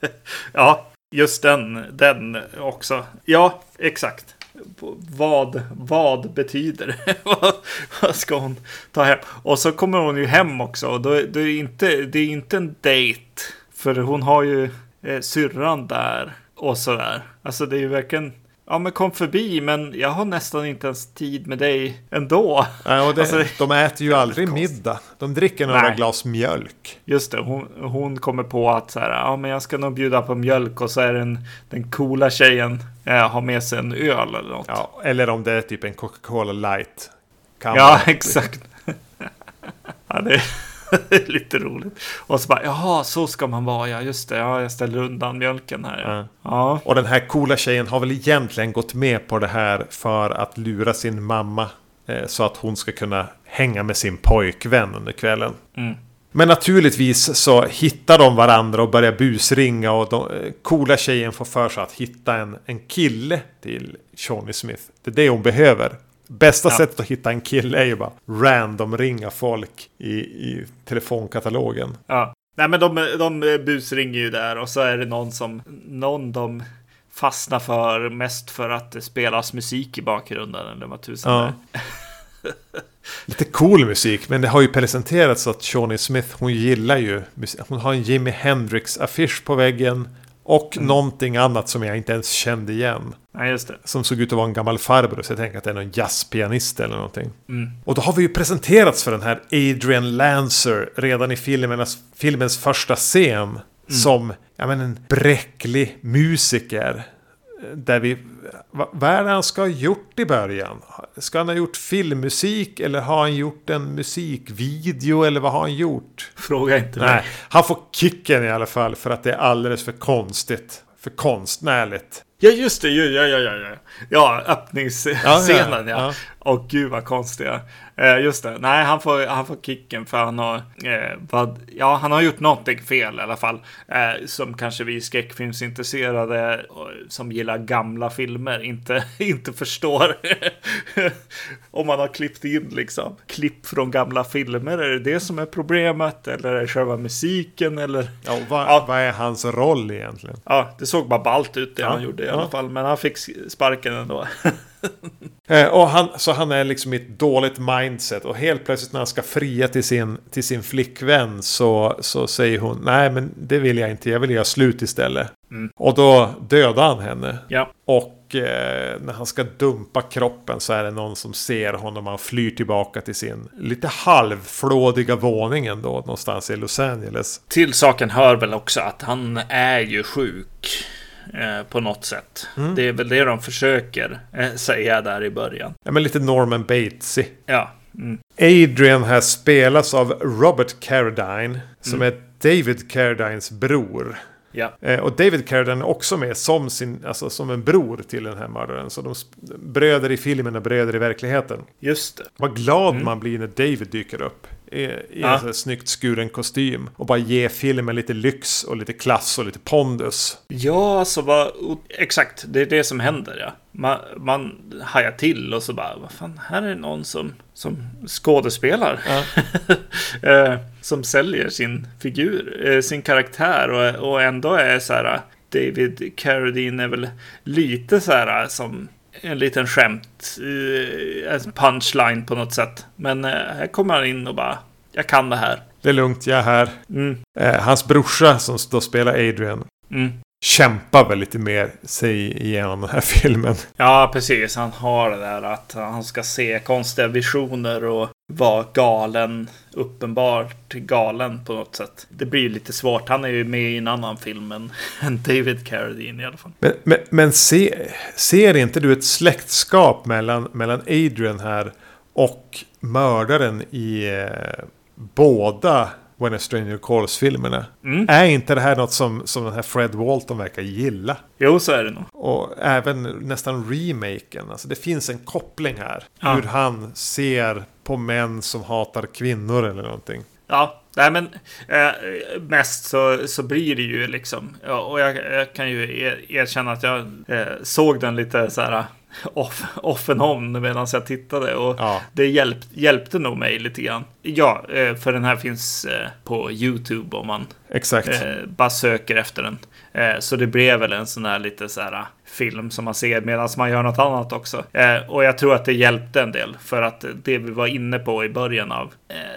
Ja, just den, den också. Ja, exakt. Vad, vad betyder det? vad, ska hon ta hem? Och så kommer hon ju hem också. Då, då är inte, det är inte en dejt. För hon har ju eh, syrran där och sådär. Alltså det är ju verkligen... Ja men kom förbi men jag har nästan inte ens tid med dig ändå. Ja, och det, Alltså, de äter ju aldrig middag. De dricker några Nej. glas mjölk. Just det, hon, hon kommer på att så här, ja men jag ska nog bjuda på mjölk och så är den, den coola tjejen eh, har med sig en öl eller något. Ja, eller om det är typ en Coca-Cola light. Kan Ja, exakt. ja, det lite roligt. Och så bara, jaha, så ska man vara, ja just det, ja, jag ställer undan mjölken här. Ja, Ja. ja, Och den här coola tjejen har väl egentligen gått med på det här för att lura sin mamma Eh, så att hon ska kunna hänga med sin pojkvän under kvällen. Mm. Men naturligtvis så hittar de varandra och börjar busringa och de, eh, coola tjejen får för sig att hitta en, en kille till Shawnee Smith. Det är det hon behöver. Bästa Ja. sättet att hitta en kille är ju bara random ringa folk i, i telefonkatalogen. Ja. Nej men de, de busringer ju där och så är det någon som någon de fastnar för mest för att det spelas musik i bakgrunden eller vad tusan Ja. Lite cool musik, men det har ju presenterats att Shawnee Smith, hon gillar ju musik. Hon har en Jimi Hendrix-affisch på väggen. Och Mm. någonting annat som jag inte ens kände igen. Nej just det. Som såg ut att vara en gammal farbror, så jag tänker att det är någon jazzpianist eller någonting. Mm. Och då har vi ju presenterats för den här Adrian Lancer redan i filmernas, filmens första scen. Som ja, men en bräcklig musiker. Där vi... va- Vad är det han ska ha gjort i början? Ska han ha gjort filmmusik eller har han gjort en musikvideo eller vad har han gjort? Fråga inte Nej, mig. han får kicken i alla fall för att det är alldeles för konstigt. För konstnärligt. Ja just det, ja ja ja ja. Ja, öppningsscenen ja. ja. Och gud vad konstiga. Eh, just det, nej han får, han får kicken för han har, eh, vad, ja han har gjort någonting fel i alla fall. Eh, som kanske vi skräckfilmsintresserade som gillar gamla filmer inte, inte förstår. Om man har klippt in liksom klipp från gamla filmer, är det det som är problemet? Eller är det själva musiken? Eller? Ja, vad, Ja. vad är hans roll egentligen? Ja, det såg bara ballt ut det Ja, han gjorde i alla fall. Men han fick sparken ändå. Eh, och han, så han är liksom i ett dåligt mindset. Och helt plötsligt när han ska fria till sin, till sin flickvän så, så säger hon Nej men det vill jag inte, jag vill göra slut istället. Mm. Och då dödar han henne. ja. Och eh, när han ska dumpa kroppen så är det någon som ser honom. Han flyr tillbaka till sin lite halvflådiga våning ändå någonstans i Los Angeles. Till saken hör väl också att han är ju sjuk. Eh, på något sätt. Mm. Det är väl det de försöker eh, säga där i början. Ja men lite Norman Batesy. Ja. Mm. Adrian här spelas av Robert Carradine. Som är David Carradines bror. Ja. Eh, och David Carradine är också med som, sin, alltså, som en bror till den här mördaren. Så de bröder i filmen och bröder i verkligheten. Just det. Vad glad man blir när David dyker upp. I, i Ja. en sån snyggt skuren kostym. Och bara ger filmen lite lyx och lite klass och lite pondus. Ja, så vad... Exakt, det är det som händer ja. Man, man hajar till och så bara, vad fan, här är någon som, som skådespelar. Ja. eh, som säljer sin figur, eh, sin karaktär och, och ändå är så här, David Carradine är väl lite så här som en liten skämt, eh, en punchline på något sätt. Men eh, här kommer han in och bara, jag kan det här. Det är lugnt, jag är här. Mm, Eh, hans brorsa som då spelar Adrian. mm. Kämpar väl lite mer sig igenom den här filmen. Ja, precis. Han har det där att han ska se konstiga visioner och vara galen. Uppenbart galen på något sätt. Det blir ju lite svårt. Han är ju med i en annan film än, än David Carradine i alla fall. Men, men, men se, ser inte du ett släktskap mellan, mellan Adrian här och mördaren i eh, båda When a Stranger Calls-filmerna? Mm. Är inte det här något som, som den här Fred Walton verkar gilla? Jo, så är det nog. Och även nästan remaken. Alltså det finns en koppling här. Ja. Hur han ser på män som hatar kvinnor eller någonting. Ja, nej men eh, mest så, så blir det ju liksom. Ja, och jag, jag kan ju er, erkänna att jag eh, såg den lite så här off, off and on medan jag tittade. Och Ja. det hjälp, hjälpte nog mig lite grann. Ja, eh, för den här finns eh, på YouTube om man Exakt. eh, bara söker efter den. Så det blev väl en sån här lite så här film som man ser medan man gör något annat också. Och jag tror att det hjälpte en del för att det vi var inne på i början av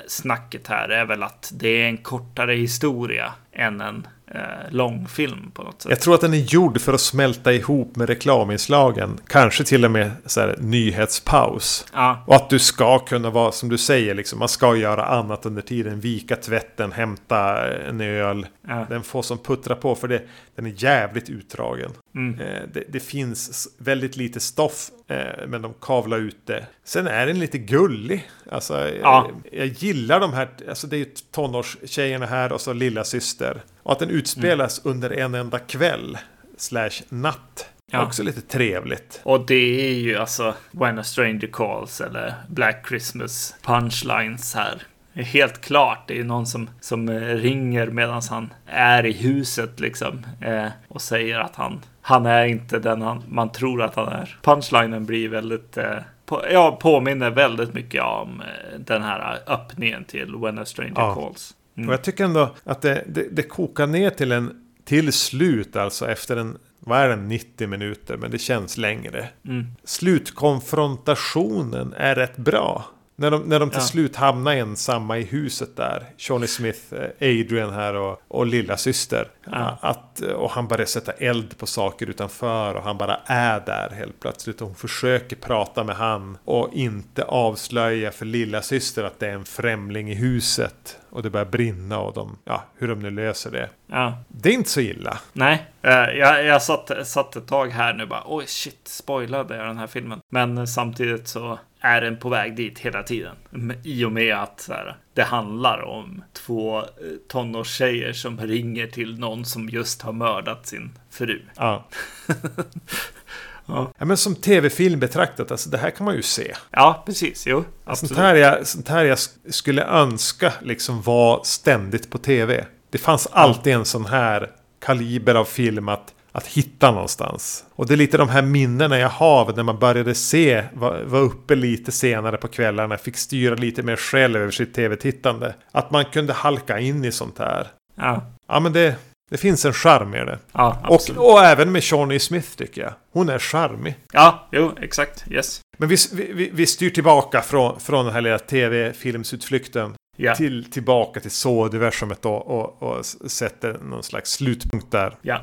snacket här är väl att det är en kortare historia än en eh, lång film på något sätt. Jag tror att den är gjord för att smälta ihop med reklaminslagen. Kanske till och med så här, nyhetspaus. Ja, Och att du ska kunna vara, som du säger, liksom, man ska göra annat under tiden. Vika tvätten, hämta en öl. ja. Den får som puttra på för det, den är jävligt utdragen. Mm. Eh, det, det finns väldigt lite stoff, eh, men de kavlar ut det. Sen är den lite gullig. Alltså, eh, Ja. jag gillar de här, alltså det är ju tonårstjejerna här och så lilla syster. Och att den utspelas under en enda kväll, slash natt. Ja. Också lite trevligt. Och det är ju alltså When a stranger calls eller Black Christmas punchlines här. Helt klart, det är någon som, som eh, ringer medan han är i huset liksom. Eh, och säger att han, han är inte den han, man tror att han är. Punchlinen blir väldigt, eh, på, ja, påminner väldigt mycket om eh, den här öppningen till When a stranger Ja. calls. Och jag tycker ändå att det, det, det kokar ner till en till slut alltså efter en vad är den 90 minuter men det känns längre. Mm. Slutkonfrontationen är rätt bra. När de, när de till Ja. slut hamnar ensamma i huset där. Johnny Smith, eh, Adrian här och, och lilla syster. Ja. Att, eh, och han börjar sätta eld på saker utanför och han bara är där helt plötsligt. Och hon försöker prata med han och inte avslöja för lilla syster att det är en främling i huset. Och det börjar brinna och de, ja, hur de nu löser det. Ja. Det är inte så illa. Nej, eh, jag, jag satt, satt ett tag här nu bara oj shit, spoilade jag den här filmen? Men samtidigt så är den på väg dit hela tiden. I och med att så här, det handlar om två eh, tonårstjejer som ringer till någon som just har mördat sin fru. Ja. Ja. ja men som tv-film betraktat, alltså det här kan man ju se. Ja, precis. Jo, Sånt här, jag, sånt här jag sk- skulle önska liksom var ständigt på tv. Det fanns alltid en sån här kaliber av film att, att hitta någonstans. Och det är lite de här minnena jag har när man började se, var, var uppe lite senare på kvällarna, fick styra lite mer själv över sitt tv-tittande. Att man kunde halka in i sånt här. Ja, Ja men det, det finns en charm i det. ja Och, absolut. och även med Johnny Smith tycker jag. Hon är charmig. Ja, jo, exakt. Yes. Men vi, vi, vi styr tillbaka från, från den här lilla tv-filmsutflykten Ja, till, tillbaka till så-universumet då, och, och sätter någon slags slutpunkt där. ja.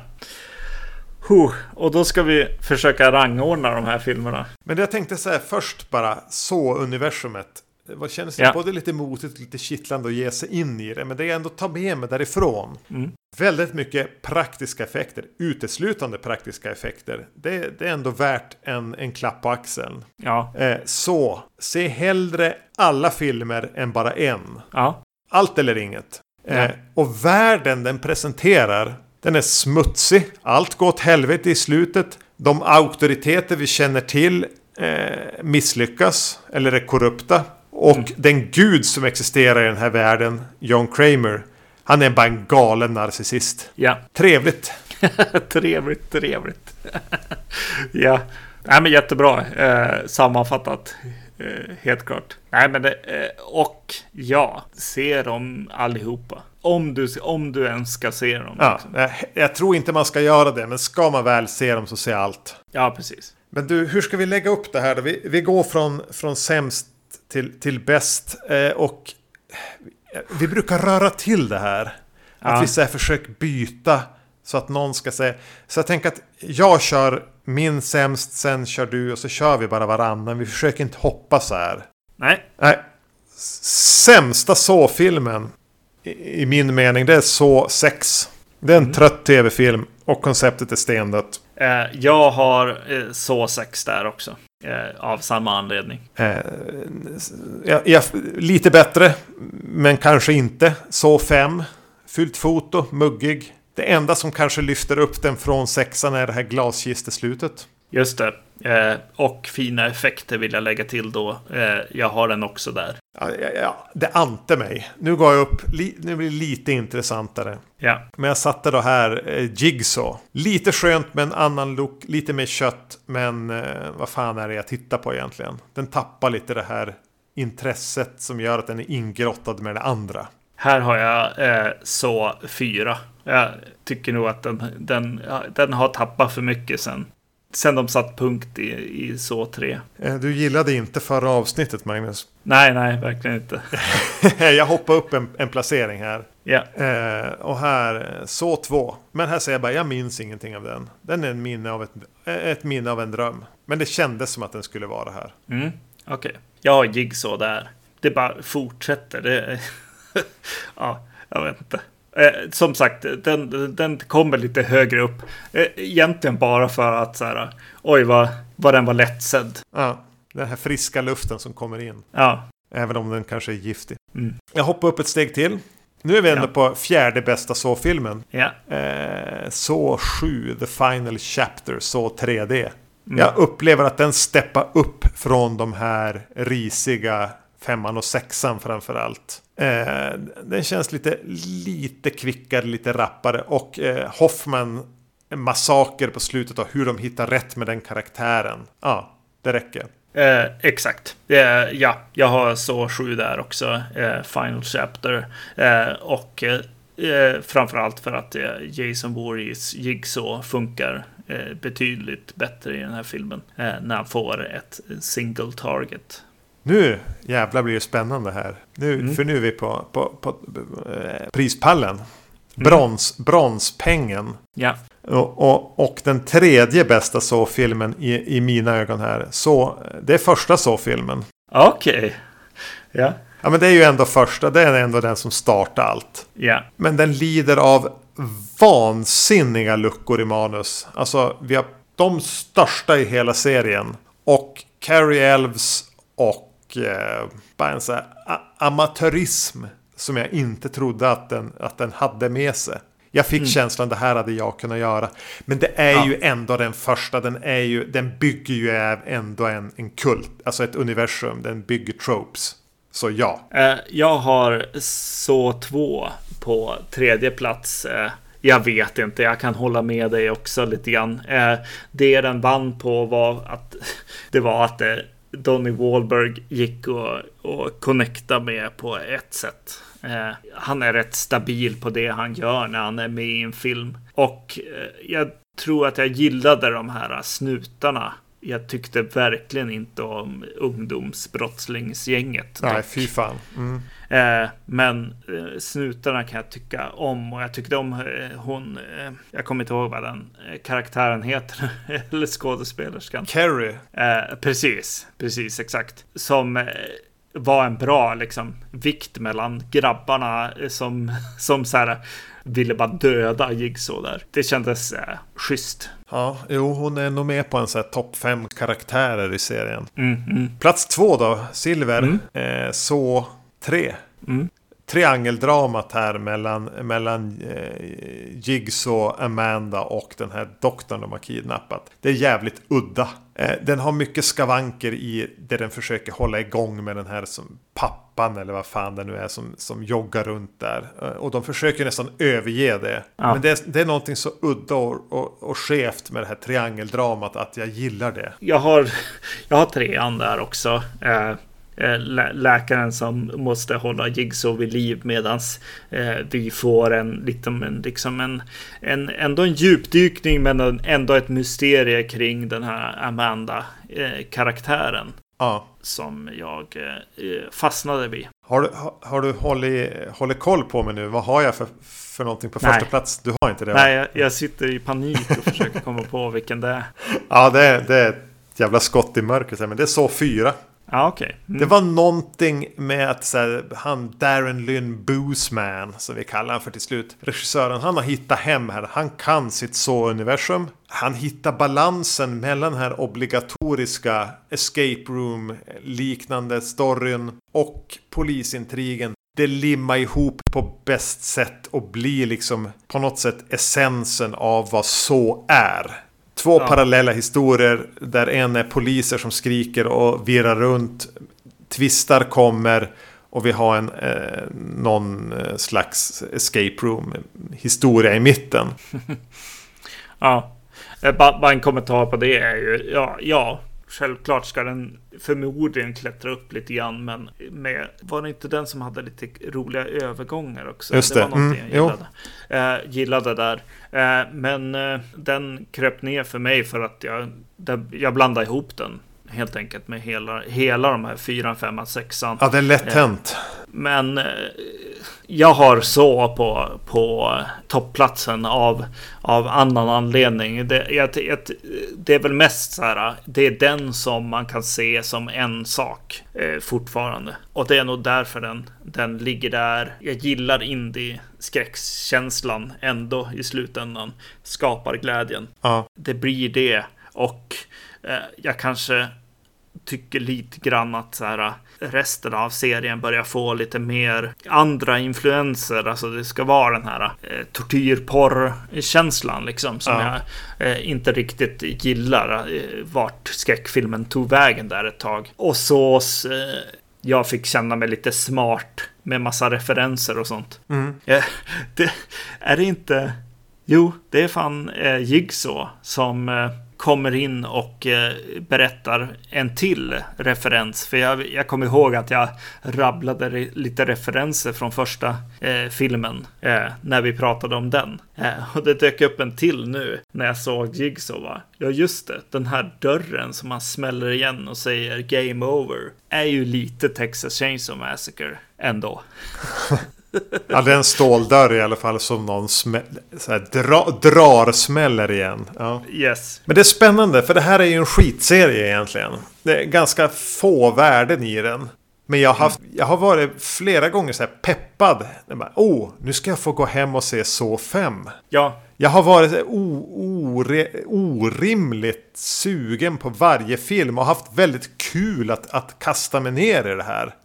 Huh. Och då ska vi försöka rangordna de här filmerna. Men jag tänkte säga först bara, så-universumet. Det var- kändes Ja. både lite motigt och lite kittlande att ge sig in i det. Men det är ändå ta med mig därifrån. Mm. Väldigt mycket praktiska effekter, uteslutande praktiska effekter. Det, det är ändå värt en, en klapp på axeln. Ja, Eh, så, se hellre alla filmer än bara en. ja, Allt eller inget. Eh, och världen den presenterar, den är smutsig. Allt går åt helvete i slutet. De auktoriteter vi känner till eh, misslyckas eller är korrupta. Och den gud som existerar i den här världen, John Kramer, han är bara en galen narcissist. ja. Trevligt. trevligt, trevligt. ja, Nej, men jättebra eh, sammanfattat. Eh, helt klart. Nej, men det, eh, och ja, se dem allihopa. Om du, om du ens ska se dem. Ja, liksom. jag, jag tror inte man ska göra det, men ska man väl se dem så se allt. ja precis. Men du, hur ska vi lägga upp det här då? Vi, vi går från, från sämst till, till bäst. Eh, och vi brukar röra till det här. Att Ja. vi så här försöker byta så att någon ska säga. Så jag tänker att jag kör min sämst, sen kör du och så kör vi bara varannan. Vi försöker inte hoppa så här. Nej, Nej. Sämsta så-filmen i, i min mening det är så 6. Det är en trött tv-film och konceptet är stendött. eh, jag har eh, så sex där också. Eh, av samma anledning. Eh, ja, ja, lite bättre, men kanske inte. Så 5. Fyllt foto, muggig. Det enda som kanske lyfter upp den från sexan är det här glaskisteslutet. Just det. Eh, och fina effekter vill jag lägga till då. Eh, jag har den också där. Ja, ja, ja, det ante mig. Nu går jag upp, nu blir det lite intressantare. Ja, Men jag satte då här eh, Jigsaw. Lite skönt med en annan look, lite mer kött. Men eh, vad fan är det jag tittar på egentligen? Den tappar lite det här intresset som gör att den är ingrottad med det andra. Här har jag eh, så fyra. Jag tycker nog att den, den, den har tappat för mycket sen. Sen de satt punkt i, i så tre. Eh, Du gillade inte förra avsnittet Magnus. Nej, nej, verkligen inte. jag hoppar upp en, en placering här. Ja, Eh, och här, så två. Men här säger jag bara, jag minns ingenting av den. Den är en minne av ett, ett minne av en dröm. Men det kändes som att den skulle vara här. mm, okej. Jag har Jigsaw där. Det bara fortsätter. Det, ja, jag vet inte. Eh, som sagt, den, den kommer lite högre upp. Eh, egentligen bara för att så här, oj vad, vad den var lättsedd. Ja, den här friska luften som kommer in. Ja, Även om den kanske är giftig. Mm. Jag hoppar upp ett steg till. Nu är vi ändå Ja. på fjärde bästa så-filmen. Ja. Eh, så 7, fjärde bästa så-filmen. Ja. Eh, så 7, The Final Chapter, så 3D. Mm. Jag upplever att den steppar upp från de här risiga femman och sexan framförallt. Eh, den känns lite, lite kvickare, lite rappare och eh, Hoffman en massaker på slutet och hur de hittar rätt med den karaktären. Ja, det räcker. Eh, exakt. Eh, ja, jag har så sju där också. Eh, Final Chapter. Eh, och eh, eh framförallt för att eh, Jason Voorhees Jigsaw funkar eh, betydligt bättre i den här filmen. Eh, när han får ett single target. Nu jävlar blir det spännande här. Nu, Mm. För nu är vi på, på, på eh, prispallen. Brons, Bronspengen. Ja, Och, och, och den tredje bästa så-filmen i, i mina ögon här. Så, det är första så-filmen. okej. Ja, Ja men det är ju ändå första, det är ändå den som startar allt. ja, Men den lider av vansinniga luckor i manus. Alltså vi har de största i hela serien. Och Carrie Elves och eh, bara en sån här amatörism som jag inte trodde att den, att den hade med sig. Jag fick känslan det här hade jag kunnat göra. Men det är Ja. ju ändå den första. Den, är ju, den bygger ju ändå en, en kult. Alltså ett universum. Den bygger tropes. Så ja. Eh, jag har så två på tredje plats. Eh, jag vet inte, jag kan hålla med dig också lite grann. Eh, det den vann på var att det var att Donny Wahlberg gick och, och connecta med på ett sätt. Eh, han är rätt stabil på det han gör när han är med i en film. Och eh, jag tror att jag gillade de här snutarna. Jag tyckte verkligen inte om ungdomsbrottslingsgänget. Nej, dock. fy fan. Mm. Eh, men eh, snutarna kan jag tycka om och jag tyckte om eh, hon, jag kommer inte ihåg vad den karaktären heter, eller skådespelerskan. Eh, precis, precis exakt. Som var en bra liksom vikt mellan grabbarna som, som så här ville bara döda Jigsaw där. Det kändes eh, schysst. Ja, jo, hon är nog med på en sån här topp fem karaktärer i serien. Mm, mm, Plats två då, Silver. Mm. Eh, så tre. mm. Triangeldramat här mellan, mellan eh, Jigsaw, Amanda och den här doktorn de har kidnappat. Det är jävligt udda. Eh, den har mycket skavanker i det den försöker hålla igång med den här som pappan eller vad fan det nu är som, som joggar runt där. Eh, och de försöker nästan överge det. Ja. Men det är, det är någonting så udda och, och, och skevt med det här triangeldramat att jag gillar det. Jag har, jag har trean där också. Eh, lä- läkaren som måste hålla Jigsaw vid liv medans eh, vi får en, liksom en, liksom en, en, ändå en djupdykning men en- ändå ett mysterie kring den här Amanda-karaktären Ja. som jag eh, fastnade vid. Har du, har, har du hållit, hållit koll på mig nu? Vad har jag för, för någonting på Nej. första plats? Du har inte det? Nej, jag, jag sitter i panik och försöker komma på vilken det är. Ja, det, är- det är ett jävla skott i mörkret. Men det är så fyra. Ja, okej. Mm. Det var någonting med att så här, han Darren Lynn Boosman, som vi kallar han för till slut, regissören, han har hittat hem här. Han kan sitt så-universum. Han hittar balansen mellan den här obligatoriska escape room-liknande storyn och polisintrigen. Det limmar ihop på bäst sätt och blir liksom på något sätt essensen av vad så är. Två Ja. parallella historier där en är poliser som skriker och virrar runt. Tvistar kommer och vi har en eh, någon eh, slags escape room historia i mitten. Ja, Eh, ba- bara en kommentar på det är ju, ja, ja, självklart ska den förmodligen klättra upp lite grann, men med, var det inte den som hade lite roliga övergångar också? Just var det, någonting mm, jag gillade. Eh, gillade där. Eh, men eh, den kröp ner för mig för att jag, det, jag blandade ihop den. Helt enkelt med hela, hela de här fyran, femman, sexan. Ja, det är lätt hänt. Men eh, jag har så på, på toppplatsen av, av annan anledning. Det, jag, jag, det är väl mest så här, det är den som man kan se som en sak eh, fortfarande. Och det är nog därför den, den ligger där. Jag gillar indie-skräckskänslan ändå i slutändan. Skapar glädjen Ja. det blir det. Och eh, jag kanske tycker lite grann att så här, resten av serien börjar få lite mer andra influenser. Alltså det ska vara den här eh, tortyrporr-känslan liksom som Ja. jag eh, inte riktigt gillar. Eh, vart skräckfilmen tog vägen där ett tag. Och så eh, jag fick känna mig lite smart med massa referenser och sånt. Eh, det, är det inte... Jo, det är fan eh, Jigsaw som eh, kommer in och eh, berättar en till referens. För jag, jag kommer ihåg att jag rabblade re, lite referenser från första eh, filmen eh, när vi pratade om den. Eh, och det dök upp en till nu när jag såg Jigsaw. Va? Ja, just det. Den här dörren som man smäller igen och säger game over är ju lite Texas Chainsaw Massacre ändå. Ja, det är en ståldörr i alla fall som någon här, dra- drar smäller igen. Ja. Yes. Men det är spännande för det här är ju en skitserie egentligen. Det är ganska få värden i den. Men jag har, haft, jag har varit flera gånger så här peppad. Bara, oh, nu ska jag få gå hem och se så 5. Ja, Jag har varit ore, orimligt sugen på varje film och haft väldigt kul att, att kasta mig ner i det här.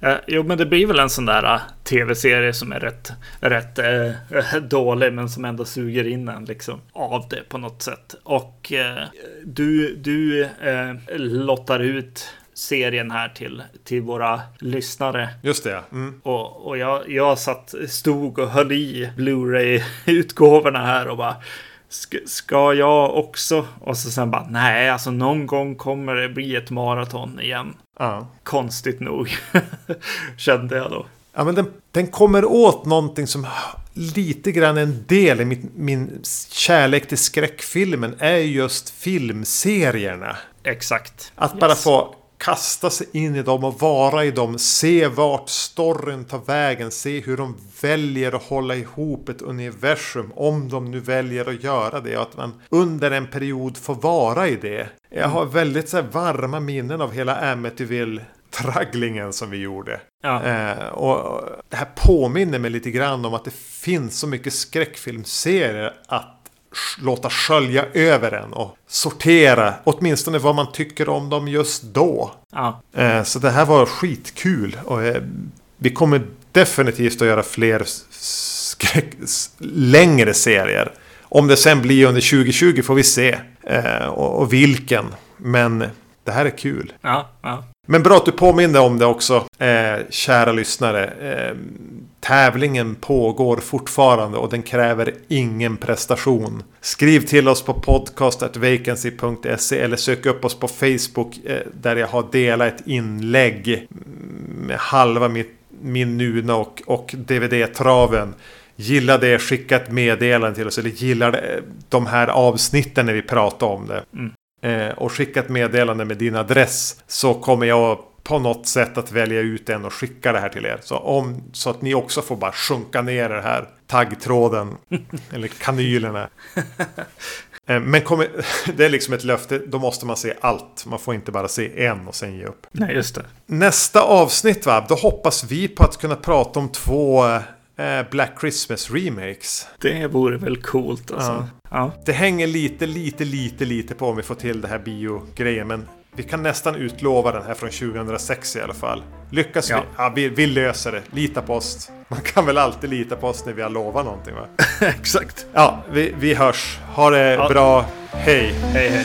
Eh, jo, men det blir väl en sån där eh, tv-serie som är rätt, rätt eh, dålig, men som ändå suger in en liksom av det på något sätt. Och eh, du, du eh, lottar ut serien här till, till våra lyssnare. Just det, mm. Och, och jag, jag satt, stod och höll i Blu-ray-utgåvorna här och bara ska, jag också? Och så sen bara nej, alltså någon gång kommer det bli ett maraton igen. ja. Konstigt nog, kände jag då. Ja, men den, den kommer åt någonting som lite grann en del i min, min kärlek till skräckfilmen är just filmserierna. Exakt. Att Yes. bara få kasta sig in i dem och vara i dem. Se vart storyn tar vägen. Se hur de väljer att hålla ihop ett universum. Om de nu väljer att göra det. Och att man under en period får vara i det. Jag har väldigt så varma minnen av hela Amityville tragglingen som vi gjorde. Ja. Eh, och det här påminner mig lite grann om att det finns så mycket skräckfilmserier att låta skölja över en och sortera åtminstone vad man tycker om dem just då. Ja. Eh, så det här var skitkul och eh, vi kommer definitivt att göra fler längre serier. Om det sen blir under 2020 får vi se eh, och, och vilken. Men det här är kul. Ja. Ja. Men bra att du påminner om det också, eh, kära lyssnare. Eh, tävlingen pågår fortfarande och den kräver ingen prestation. Skriv till oss på podcast.vacancy.se eller sök upp oss på Facebook eh, där jag har delat ett inlägg med halva mitt, min Nuna och, och DVD-traven. Gilla det, skicka ett meddelande till oss eller gilla det, de här avsnitten när vi pratar om det eh, och skicka ett meddelande med din adress så kommer jag på något sätt att välja ut en och skicka det här till er. Så, om, så att ni också får bara sjunka ner den här taggtråden eller kanylerna. Eh, Men kommer, det är liksom ett löfte, då måste man se allt. Man får inte bara se en och sen ge upp. Nej, just det. Nästa avsnitt va, då hoppas vi på att kunna prata om två eh, Black Christmas remakes. Det vore väl coolt alltså. Ja. Det hänger lite, lite, lite, lite på om vi får till det här bio-grejen. Men vi kan nästan utlova den här från 2006 i alla fall. Lyckas Ja. vi? Ja, vi, vi löser det. Lita på oss. Man kan väl alltid lita på oss när vi har lovat någonting va? Exakt. Ja, vi, vi hörs. Ha det Ja. bra. Hej! Hej, hej.